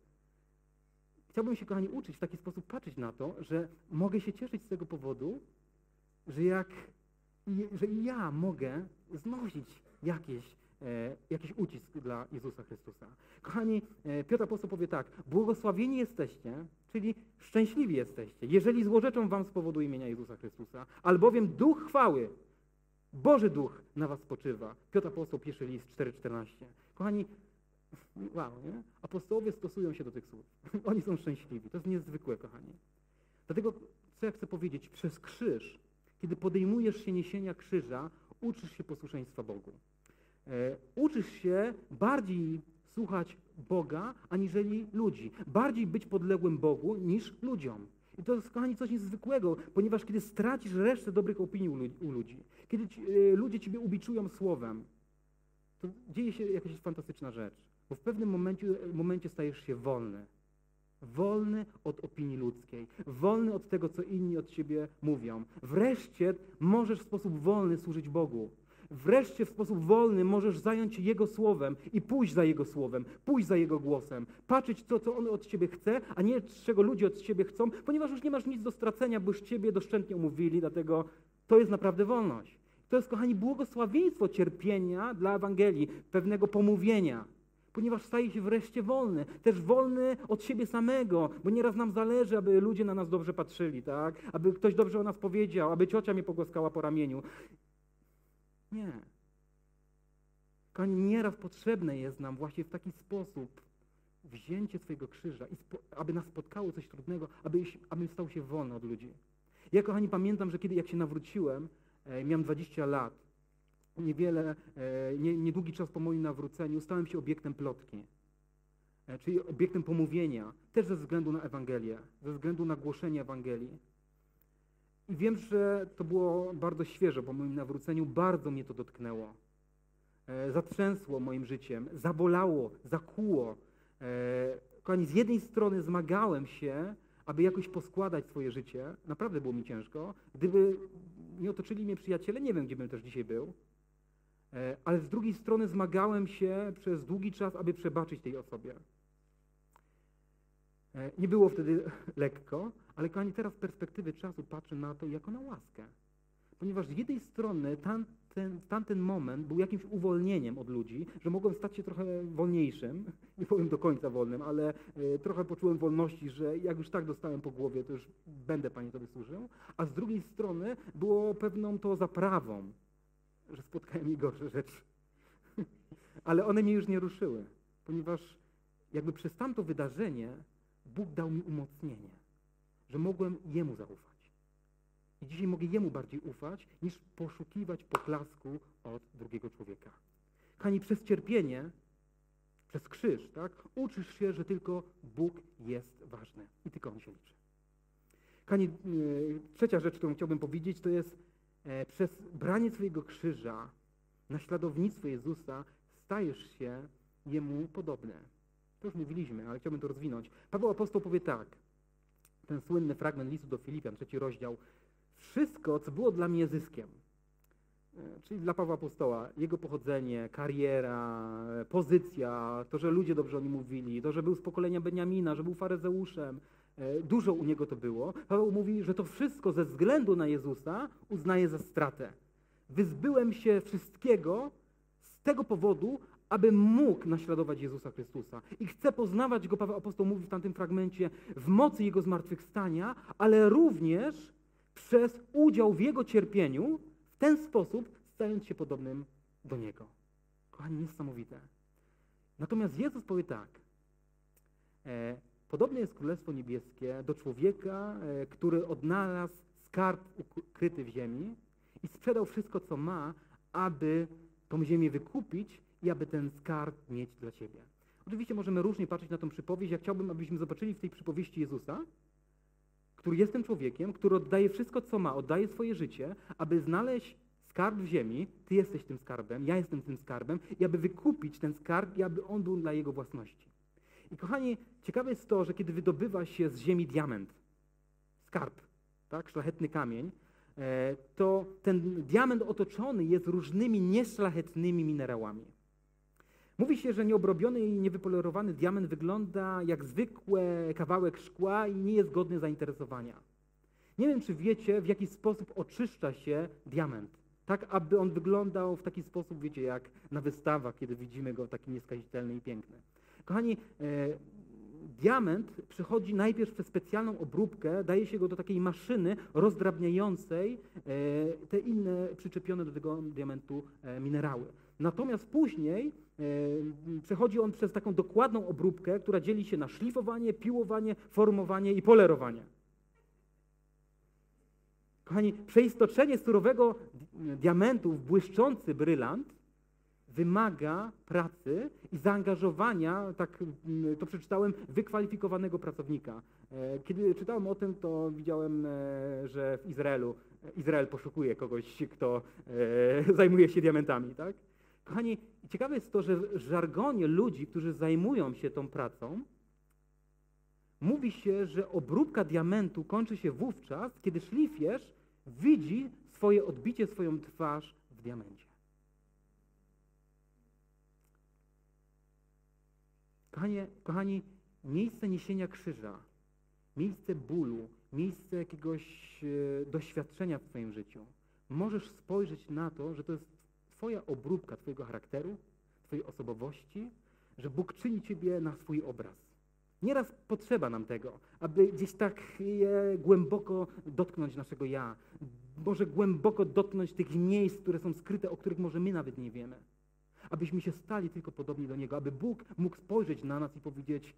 Chciałbym się, kochani, uczyć w taki sposób patrzeć na to, że mogę się cieszyć z tego powodu, że jak, że ja mogę znosić jakieś, jakiś ucisk dla Jezusa Chrystusa. Kochani, e, Piotr Apostoł powie tak, błogosławieni jesteście, czyli szczęśliwi jesteście, jeżeli złorzeczą wam z powodu imienia Jezusa Chrystusa, albowiem Duch chwały, Boży Duch na was spoczywa. Piotr Apostoł, pierwszy list 4,14. Kochani, Wow, nie? Apostołowie stosują się do tych słów. Oni są szczęśliwi. To jest niezwykłe, kochani. Dlatego, co ja chcę powiedzieć, przez krzyż, kiedy podejmujesz się niesienia krzyża, uczysz się posłuszeństwa Bogu. E, uczysz się bardziej słuchać Boga, aniżeli ludzi. Bardziej być podległym Bogu niż ludziom. I to jest, kochani, coś niezwykłego, ponieważ kiedy stracisz resztę dobrych opinii u ludzi, kiedy ci, e, ludzie ciebie ubiczują słowem, to dzieje się jakaś fantastyczna rzecz. Bo w pewnym momencie, momencie stajesz się wolny. wolny od opinii ludzkiej, wolny od tego, co inni od ciebie mówią. Wreszcie możesz w sposób wolny służyć Bogu. Wreszcie w sposób wolny możesz zająć się Jego słowem i pójść za Jego słowem, pójść za Jego głosem, patrzeć to, co On od ciebie chce, a nie czego ludzie od ciebie chcą, ponieważ już nie masz nic do stracenia, bo już ciebie doszczętnie umówili, dlatego to jest naprawdę wolność. To jest, kochani, błogosławieństwo cierpienia dla Ewangelii, pewnego pomówienia, ponieważ staje się wreszcie wolny, też wolny od siebie samego, bo nieraz nam zależy, aby ludzie na nas dobrze patrzyli, tak? Aby ktoś dobrze o nas powiedział, aby ciocia mnie pogłaskała po ramieniu. Nie. Kochani, nieraz potrzebne jest nam właśnie w taki sposób wzięcie swojego krzyża, aby nas spotkało coś trudnego, aby, aby stał się wolny od ludzi. Ja, kochani, pamiętam, że kiedy jak się nawróciłem, e, miałem 20 lat, niewiele, e, nie, niedługi czas po moim nawróceniu, stałem się obiektem plotki, e, czyli obiektem pomówienia, też ze względu na Ewangelię, ze względu na głoszenie Ewangelii. Wiem, że to było bardzo świeże po moim nawróceniu, bardzo mnie to dotknęło. E, zatrzęsło moim życiem, zabolało, zakuło. E, kochani, z jednej strony zmagałem się, aby jakoś poskładać swoje życie. Naprawdę było mi ciężko. Gdyby nie otoczyli mnie przyjaciele, nie wiem, gdzie bym też dzisiaj był. E, ale z drugiej strony zmagałem się przez długi czas, aby przebaczyć tej osobie. Nie było wtedy lekko, ale kochani, teraz z perspektywy czasu patrzę na to jako na łaskę. Ponieważ z jednej strony tamten, tamten moment był jakimś uwolnieniem od ludzi, że mogłem stać się trochę wolniejszym, nie powiem do końca wolnym, ale y, trochę poczułem wolności, że jak już tak dostałem po głowie, to już będę Pani Tobie służył. A z drugiej strony było pewną to zaprawą, że spotkałem mi gorsze rzeczy. ale one mnie już nie ruszyły, ponieważ jakby przez tamto wydarzenie Bóg dał mi umocnienie, że mogłem Jemu zaufać. I dzisiaj mogę Jemu bardziej ufać, niż poszukiwać poklasku od drugiego człowieka. Kochani, przez cierpienie, przez krzyż, tak, uczysz się, że tylko Bóg jest ważny i tylko On się liczy. Kochani, yy, trzecia rzecz, którą chciałbym powiedzieć, to jest e, przez branie swojego krzyża, naśladownictwo Jezusa, stajesz się Jemu podobny. To już mówiliśmy, ale chciałbym to rozwinąć. Paweł Apostoł powie tak, ten słynny fragment listu do Filipian, trzeci rozdział. Wszystko, co było dla mnie zyskiem, e, czyli dla Pawła Apostoła, jego pochodzenie, kariera, pozycja, to, że ludzie dobrze o nim mówili, to, że był z pokolenia Beniamina, że był faryzeuszem, e, dużo u niego to było. Paweł mówi, że to wszystko ze względu na Jezusa uznaje za stratę. Wyzbyłem się wszystkiego z tego powodu, aby mógł naśladować Jezusa Chrystusa. I chce poznawać Go, Paweł Apostoł mówi w tamtym fragmencie, w mocy Jego zmartwychwstania, ale również przez udział w Jego cierpieniu, w ten sposób stając się podobnym do Niego. Kochani, niesamowite. Natomiast Jezus powie tak, e, podobne jest Królestwo Niebieskie do człowieka, e, który odnalazł skarb ukryty w ziemi i sprzedał wszystko, co ma, aby tą ziemię wykupić i aby ten skarb mieć dla Ciebie. Oczywiście możemy różnie patrzeć na tą przypowieść. Ja chciałbym, abyśmy zobaczyli w tej przypowieści Jezusa, który jest tym człowiekiem, który oddaje wszystko, co ma, oddaje swoje życie, aby znaleźć skarb w ziemi, Ty jesteś tym skarbem, ja jestem tym skarbem, i aby wykupić ten skarb, i aby on był dla jego własności. I kochani, ciekawe jest to, że kiedy wydobywa się z ziemi diament, skarb, tak, szlachetny kamień, e, to ten diament otoczony jest różnymi nieszlachetnymi minerałami. Mówi się, że nieobrobiony i niewypolerowany diament wygląda jak zwykły kawałek szkła i nie jest godny zainteresowania. Nie wiem, czy wiecie, w jaki sposób oczyszcza się diament. Tak, aby on wyglądał w taki sposób, wiecie, jak na wystawach, kiedy widzimy go taki nieskazitelny i piękny. Kochani, e, diament przychodzi najpierw przez specjalną obróbkę, daje się go do takiej maszyny rozdrabniającej e, te inne przyczepione do tego diamentu e, minerały. Natomiast później e, przechodzi on przez taką dokładną obróbkę, która dzieli się na szlifowanie, piłowanie, formowanie i polerowanie. Kochani, przeistoczenie surowego diamentu w błyszczący brylant wymaga pracy i zaangażowania, tak to przeczytałem, wykwalifikowanego pracownika. E, kiedy czytałem o tym, to widziałem, e, że w Izraelu Izrael poszukuje kogoś, kto zajmuje się diamentami, tak? Kochani, ciekawe jest to, że w żargonie ludzi, którzy zajmują się tą pracą, Mówi się, że obróbka diamentu kończy się wówczas, kiedy szlifierz widzi swoje odbicie, swoją twarz w diamencie. Kochani, kochani, miejsce niesienia krzyża, miejsce bólu, miejsce jakiegoś e, doświadczenia w Twoim życiu, możesz spojrzeć na to, że to jest Twoja obróbka Twojego charakteru, Twojej osobowości, że Bóg czyni Ciebie na swój obraz. Nieraz potrzeba nam tego, aby gdzieś tak głęboko dotknąć naszego ja. Może głęboko dotknąć tych miejsc, które są skryte, o których może my nawet nie wiemy. Abyśmy się stali tylko podobni do Niego, aby Bóg mógł spojrzeć na nas i powiedzieć: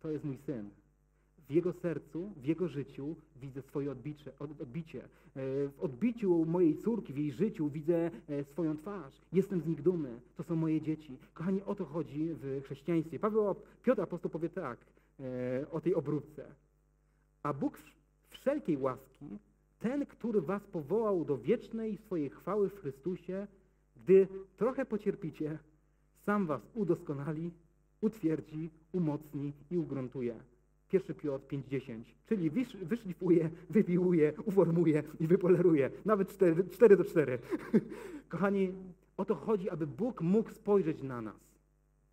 To jest mój syn, w jego sercu, w jego życiu widzę swoje odbicie. odbicie. E, w odbiciu mojej córki, w jej życiu widzę e, swoją twarz. Jestem z nich dumny. To są moje dzieci. Kochani, o to chodzi w chrześcijaństwie. Paweł, Piotr apostoł powie tak e, o tej obróbce. A Bóg wszelkiej łaski, ten, który was powołał do wiecznej swojej chwały w Chrystusie, gdy trochę pocierpicie, sam was udoskonali, utwierdzi, umocni i ugruntuje. 1 Piotr 5,10, czyli wyszlifuje, wybiłuje, uformuje i wypoleruje. Nawet 4, 4 do 4. Kochani, o to chodzi, aby Bóg mógł spojrzeć na nas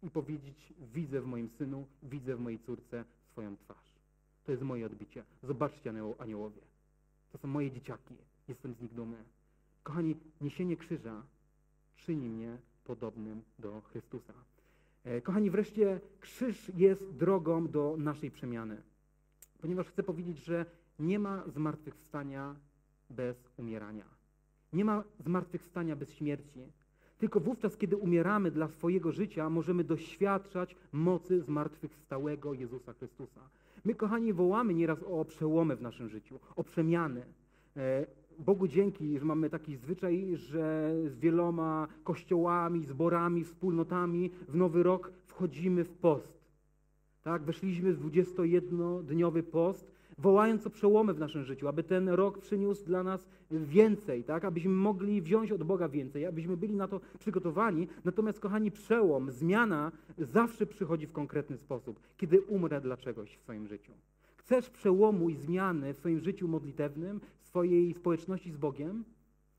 i powiedzieć, widzę w moim synu, widzę w mojej córce swoją twarz. To jest moje odbicie. Zobaczcie aniołowie. To są moje dzieciaki. Jestem z nich dumny. Kochani, niesienie krzyża czyni mnie podobnym do Chrystusa. E, kochani, wreszcie krzyż jest drogą do naszej przemiany. Ponieważ chcę powiedzieć, że nie ma zmartwychwstania bez umierania. Nie ma zmartwychwstania bez śmierci. Tylko wówczas, kiedy umieramy dla swojego życia, możemy doświadczać mocy zmartwychwstałego Jezusa Chrystusa. My, kochani, wołamy nieraz o przełomy w naszym życiu, o przemiany. Bogu dzięki, że mamy taki zwyczaj, że z wieloma kościołami, zborami, wspólnotami w nowy rok wchodzimy w post. Tak, weszliśmy w 21-dniowy post, wołając o przełomy w naszym życiu, aby ten rok przyniósł dla nas więcej, tak, abyśmy mogli wziąć od Boga więcej, abyśmy byli na to przygotowani. Natomiast, kochani, przełom, zmiana zawsze przychodzi w konkretny sposób, kiedy umrę dla czegoś w swoim życiu. Chcesz przełomu i zmiany w swoim życiu modlitewnym, swojej społeczności z Bogiem,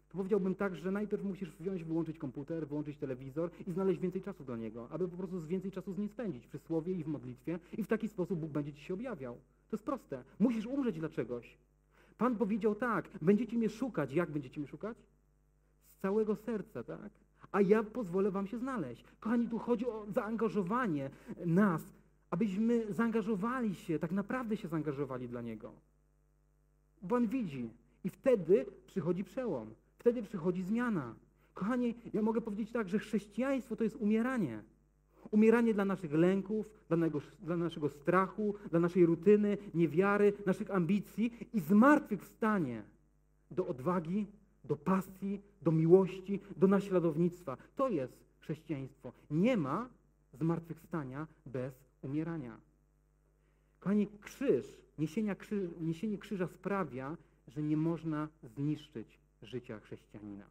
to powiedziałbym tak, że najpierw musisz wziąć, wyłączyć komputer, wyłączyć telewizor i znaleźć więcej czasu dla Niego, aby po prostu więcej czasu z Nim spędzić przy Słowie i w modlitwie i w taki sposób Bóg będzie Ci się objawiał. To jest proste. Musisz umrzeć dla czegoś. Pan powiedział tak, będziecie mnie szukać. Jak będziecie mnie szukać? Z całego serca, tak? A ja pozwolę wam się znaleźć. Kochani, tu chodzi o zaangażowanie nas, abyśmy zaangażowali się, tak naprawdę się zaangażowali dla Niego. Bo On widzi, i wtedy przychodzi przełom, wtedy przychodzi zmiana. Kochani, ja mogę powiedzieć tak, że chrześcijaństwo to jest umieranie. Umieranie dla naszych lęków, dla, nego, dla naszego strachu, dla naszej rutyny, niewiary, naszych ambicji i zmartwychwstanie do odwagi, do pasji, do miłości, do naśladownictwa. To jest chrześcijaństwo. Nie ma zmartwychwstania bez umierania. Kochani, krzyż, niesienie, krzyż, niesienie krzyża sprawia, że nie można zniszczyć życia chrześcijanina.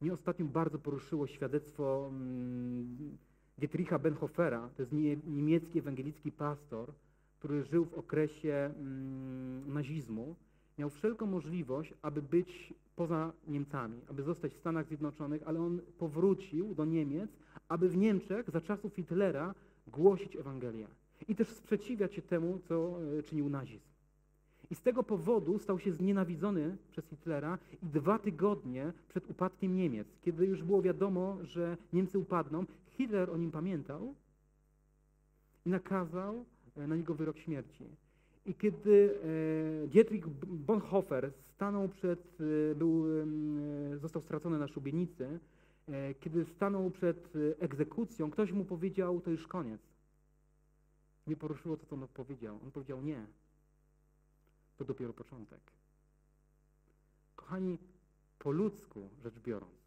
Mnie ostatnio bardzo poruszyło świadectwo mm, Dietricha Benhofera, to jest niemiecki ewangelicki pastor, który żył w okresie mm, nazizmu. Miał wszelką możliwość, aby być poza Niemcami, aby zostać w Stanach Zjednoczonych, ale on powrócił do Niemiec, aby w Niemczech za czasów Hitlera głosić Ewangelię i też sprzeciwiać się temu, co e, czynił nazizm. I z tego powodu stał się znienawidzony przez Hitlera i dwa tygodnie przed upadkiem Niemiec, kiedy już było wiadomo, że Niemcy upadną, Hitler o nim pamiętał i nakazał e, na niego wyrok śmierci. I kiedy e, Dietrich Bonhoeffer stanął przed, e, był, został stracony na szubienicy, kiedy stanął przed egzekucją, ktoś mu powiedział, to już koniec. Mnie poruszyło to, co on powiedział. On powiedział, nie, to dopiero początek. Kochani, po ludzku rzecz biorąc,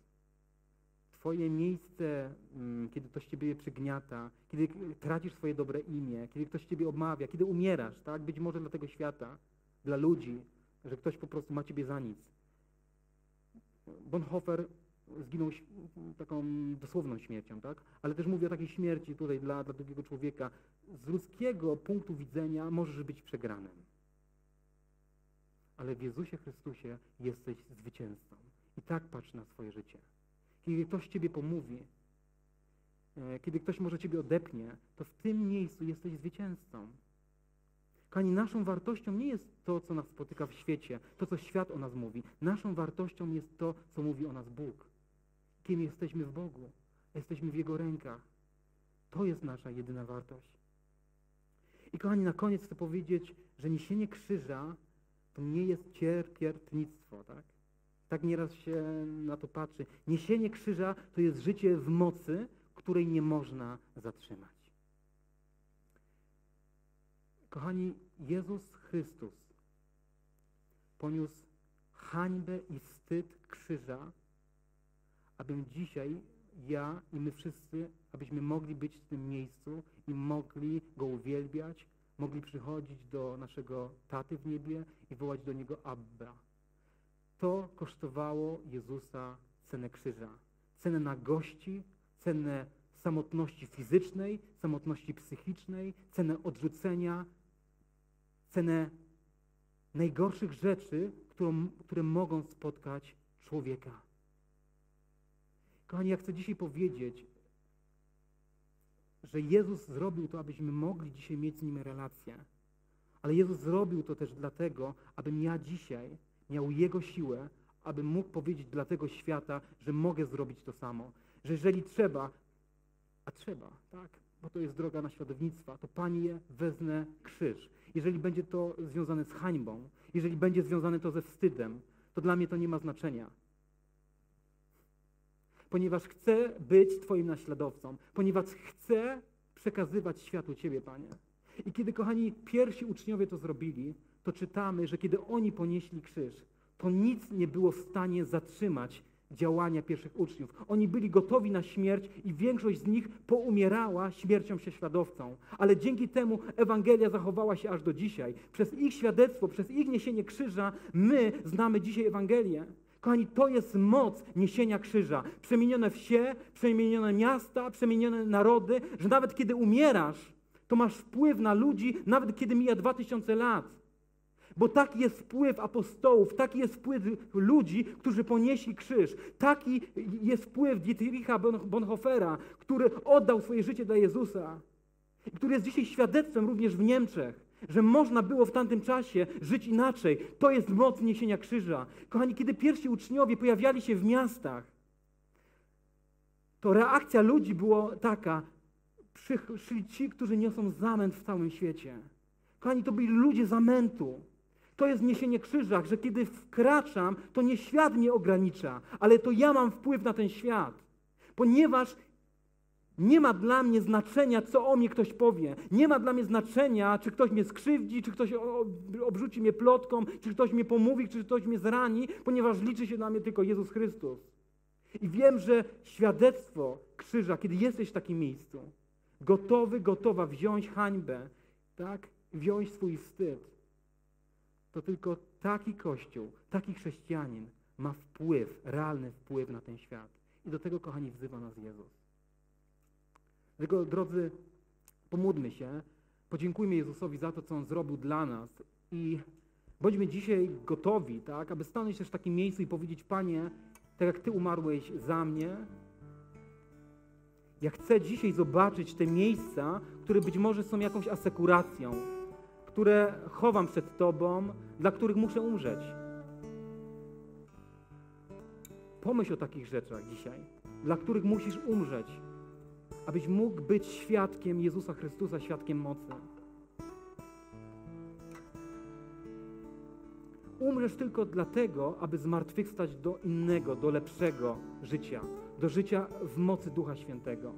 Twoje miejsce, mm, kiedy ktoś Ciebie przygniata, kiedy tracisz swoje dobre imię, kiedy ktoś Ciebie obmawia, kiedy umierasz, tak? Być może dla tego świata, dla ludzi, że ktoś po prostu ma Ciebie za nic. Bonhoeffer zginął taką dosłowną śmiercią, tak? Ale też mówię o takiej śmierci tutaj dla, dla drugiego człowieka. Z ludzkiego punktu widzenia możesz być przegranym. Ale w Jezusie Chrystusie jesteś zwycięzcą. I tak patrz na swoje życie. Kiedy ktoś Ciebie pomówi, e, kiedy ktoś może Ciebie odepnie, to w tym miejscu jesteś zwycięzcą. Kochani, naszą wartością nie jest to, co nas spotyka w świecie, to, co świat o nas mówi. Naszą wartością jest to, co mówi o nas Bóg. Kim jesteśmy w Bogu. Jesteśmy w Jego rękach. To jest nasza jedyna wartość. I kochani, na koniec chcę powiedzieć, że niesienie krzyża to nie jest cierpiętnictwo, tak? Tak nieraz się na to patrzy. Niesienie krzyża to jest życie w mocy, której nie można zatrzymać. Kochani, Jezus Chrystus poniósł hańbę i wstyd krzyża, abym dzisiaj ja i my wszyscy, abyśmy mogli być w tym miejscu i mogli Go uwielbiać, mogli przychodzić do naszego taty w niebie i wołać do Niego Abba. To kosztowało Jezusa cenę krzyża. Cenę nagości, cenę samotności fizycznej, samotności psychicznej, cenę odrzucenia, cenę najgorszych rzeczy, którą, które mogą spotkać człowieka. Kochani, ja chcę dzisiaj powiedzieć, że Jezus zrobił to, abyśmy mogli dzisiaj mieć z Nim relację. Ale Jezus zrobił to też dlatego, abym ja dzisiaj miał Jego siłę, aby mógł powiedzieć dla tego świata, że mogę zrobić to samo. Że jeżeli trzeba, a trzeba, tak, bo to jest droga naśladownictwa, to Panie wezmę krzyż. Jeżeli będzie to związane z hańbą, jeżeli będzie związane to ze wstydem, to dla mnie to nie ma znaczenia. Ponieważ chcę być Twoim naśladowcą, ponieważ chcę przekazywać światu Ciebie, Panie. I kiedy, kochani, pierwsi uczniowie to zrobili, to czytamy, że kiedy oni ponieśli krzyż, to nic nie było w stanie zatrzymać działania pierwszych uczniów. Oni byli gotowi na śmierć i większość z nich poumierała śmiercią prześladowcą. Ale dzięki temu Ewangelia zachowała się aż do dzisiaj. Przez ich świadectwo, przez ich niesienie krzyża, my znamy dzisiaj Ewangelię. Kochani, to jest moc niesienia krzyża. Przemienione wsie, przemienione miasta, przemienione narody, że nawet kiedy umierasz, to masz wpływ na ludzi, nawet kiedy mija dwa tysiące lat. Bo taki jest wpływ apostołów, taki jest wpływ ludzi, którzy ponieśli krzyż. Taki jest wpływ Dietricha Bonhoeffera, który oddał swoje życie dla Jezusa. Który jest dzisiaj świadectwem również w Niemczech, że można było w tamtym czasie żyć inaczej. To jest moc niesienia krzyża. Kochani, kiedy pierwsi uczniowie pojawiali się w miastach, to reakcja ludzi była taka, przyszli ci, którzy niosą zamęt w całym świecie. Kochani, to byli ludzie zamętu. To jest niesienie krzyża, że kiedy wkraczam, to nie świat mnie ogranicza, ale to ja mam wpływ na ten świat. Ponieważ nie ma dla mnie znaczenia, co o mnie ktoś powie. Nie ma dla mnie znaczenia, czy ktoś mnie skrzywdzi, czy ktoś obrzuci mnie plotką, czy ktoś mnie pomówi, czy ktoś mnie zrani, ponieważ liczy się dla mnie tylko Jezus Chrystus. I wiem, że świadectwo krzyża, kiedy jesteś w takim miejscu, gotowy, gotowa wziąć hańbę, tak? Wziąć swój wstyd, to tylko taki Kościół, taki chrześcijanin ma wpływ, realny wpływ na ten świat. I do tego, kochani, wzywa nas Jezus. Dlatego, drodzy, pomódlmy się, podziękujmy Jezusowi za to, co On zrobił dla nas i bądźmy dzisiaj gotowi, tak, aby stanąć też w takim miejscu i powiedzieć, Panie, tak jak Ty umarłeś za mnie, ja chcę dzisiaj zobaczyć te miejsca, które być może są jakąś asekuracją, które chowam przed Tobą, dla których muszę umrzeć. Pomyśl o takich rzeczach dzisiaj, dla których musisz umrzeć, abyś mógł być świadkiem Jezusa Chrystusa, świadkiem mocy. Umrzesz tylko dlatego, aby zmartwychwstać do innego, do lepszego życia, do życia w mocy Ducha Świętego.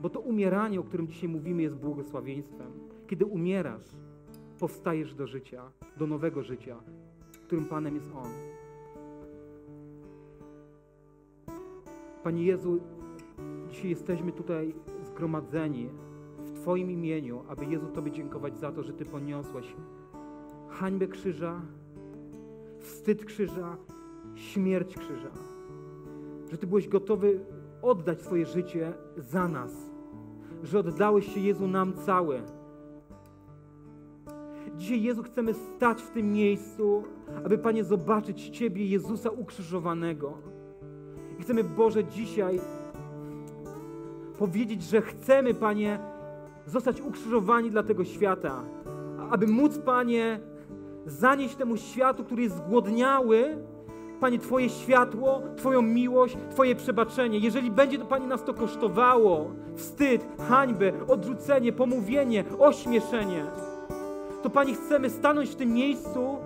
Bo to umieranie, o którym dzisiaj mówimy, jest błogosławieństwem. Kiedy umierasz, powstajesz do życia, do nowego życia, którym Panem jest On. Panie Jezu, dzisiaj jesteśmy tutaj zgromadzeni w Twoim imieniu, aby Jezu Tobie dziękować za to, że Ty poniosłeś hańbę krzyża, wstyd krzyża, śmierć krzyża. że Ty byłeś gotowy oddać swoje życie za nas, że oddałeś się Jezu nam cały. Dzisiaj, Jezu, chcemy stać w tym miejscu, aby, Panie, zobaczyć Ciebie, Jezusa ukrzyżowanego. I chcemy, Boże, dzisiaj powiedzieć, że chcemy, Panie, zostać ukrzyżowani dla tego świata, aby móc, Panie, zanieść temu światu, który jest zgłodniały, Panie, Twoje światło, Twoją miłość, Twoje przebaczenie. Jeżeli będzie to, Panie, nas to kosztowało wstyd, hańbę, odrzucenie, pomówienie, ośmieszenie, to, Panie, chcemy stanąć w tym miejscu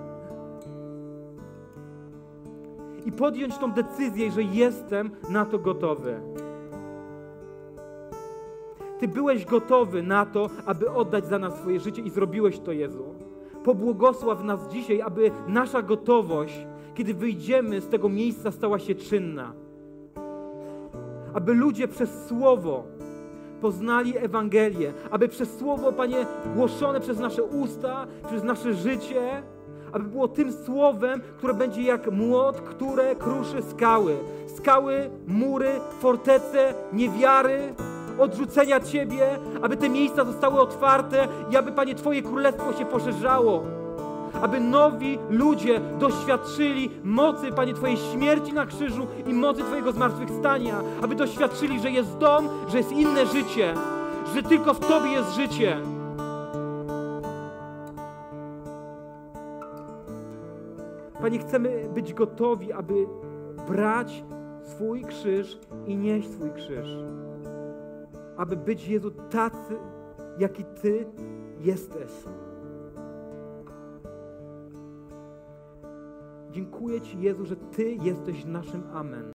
i podjąć tą decyzję, że jestem na to gotowy. Ty byłeś gotowy na to, aby oddać za nas swoje życie i zrobiłeś to, Jezu. Pobłogosław nas dzisiaj, aby nasza gotowość, kiedy wyjdziemy z tego miejsca, stała się czynna. Aby ludzie przez Słowo poznali Ewangelię, aby przez Słowo, Panie, głoszone przez nasze usta, przez nasze życie, aby było tym Słowem, które będzie jak młot, które kruszy skały. Skały, mury, fortece, niewiary, odrzucenia Ciebie, aby te miejsca zostały otwarte i aby, Panie, Twoje Królestwo się poszerzało. Aby nowi ludzie doświadczyli mocy, Panie, Twojej śmierci na krzyżu i mocy Twojego zmartwychwstania. Aby doświadczyli, że jest dom, że jest inne życie, że tylko w Tobie jest życie. Panie, chcemy być gotowi, aby brać swój krzyż i nieść swój krzyż aby być Jezu tacy, jaki Ty jesteś. Dziękuję Ci, Jezu, że Ty jesteś naszym Amen.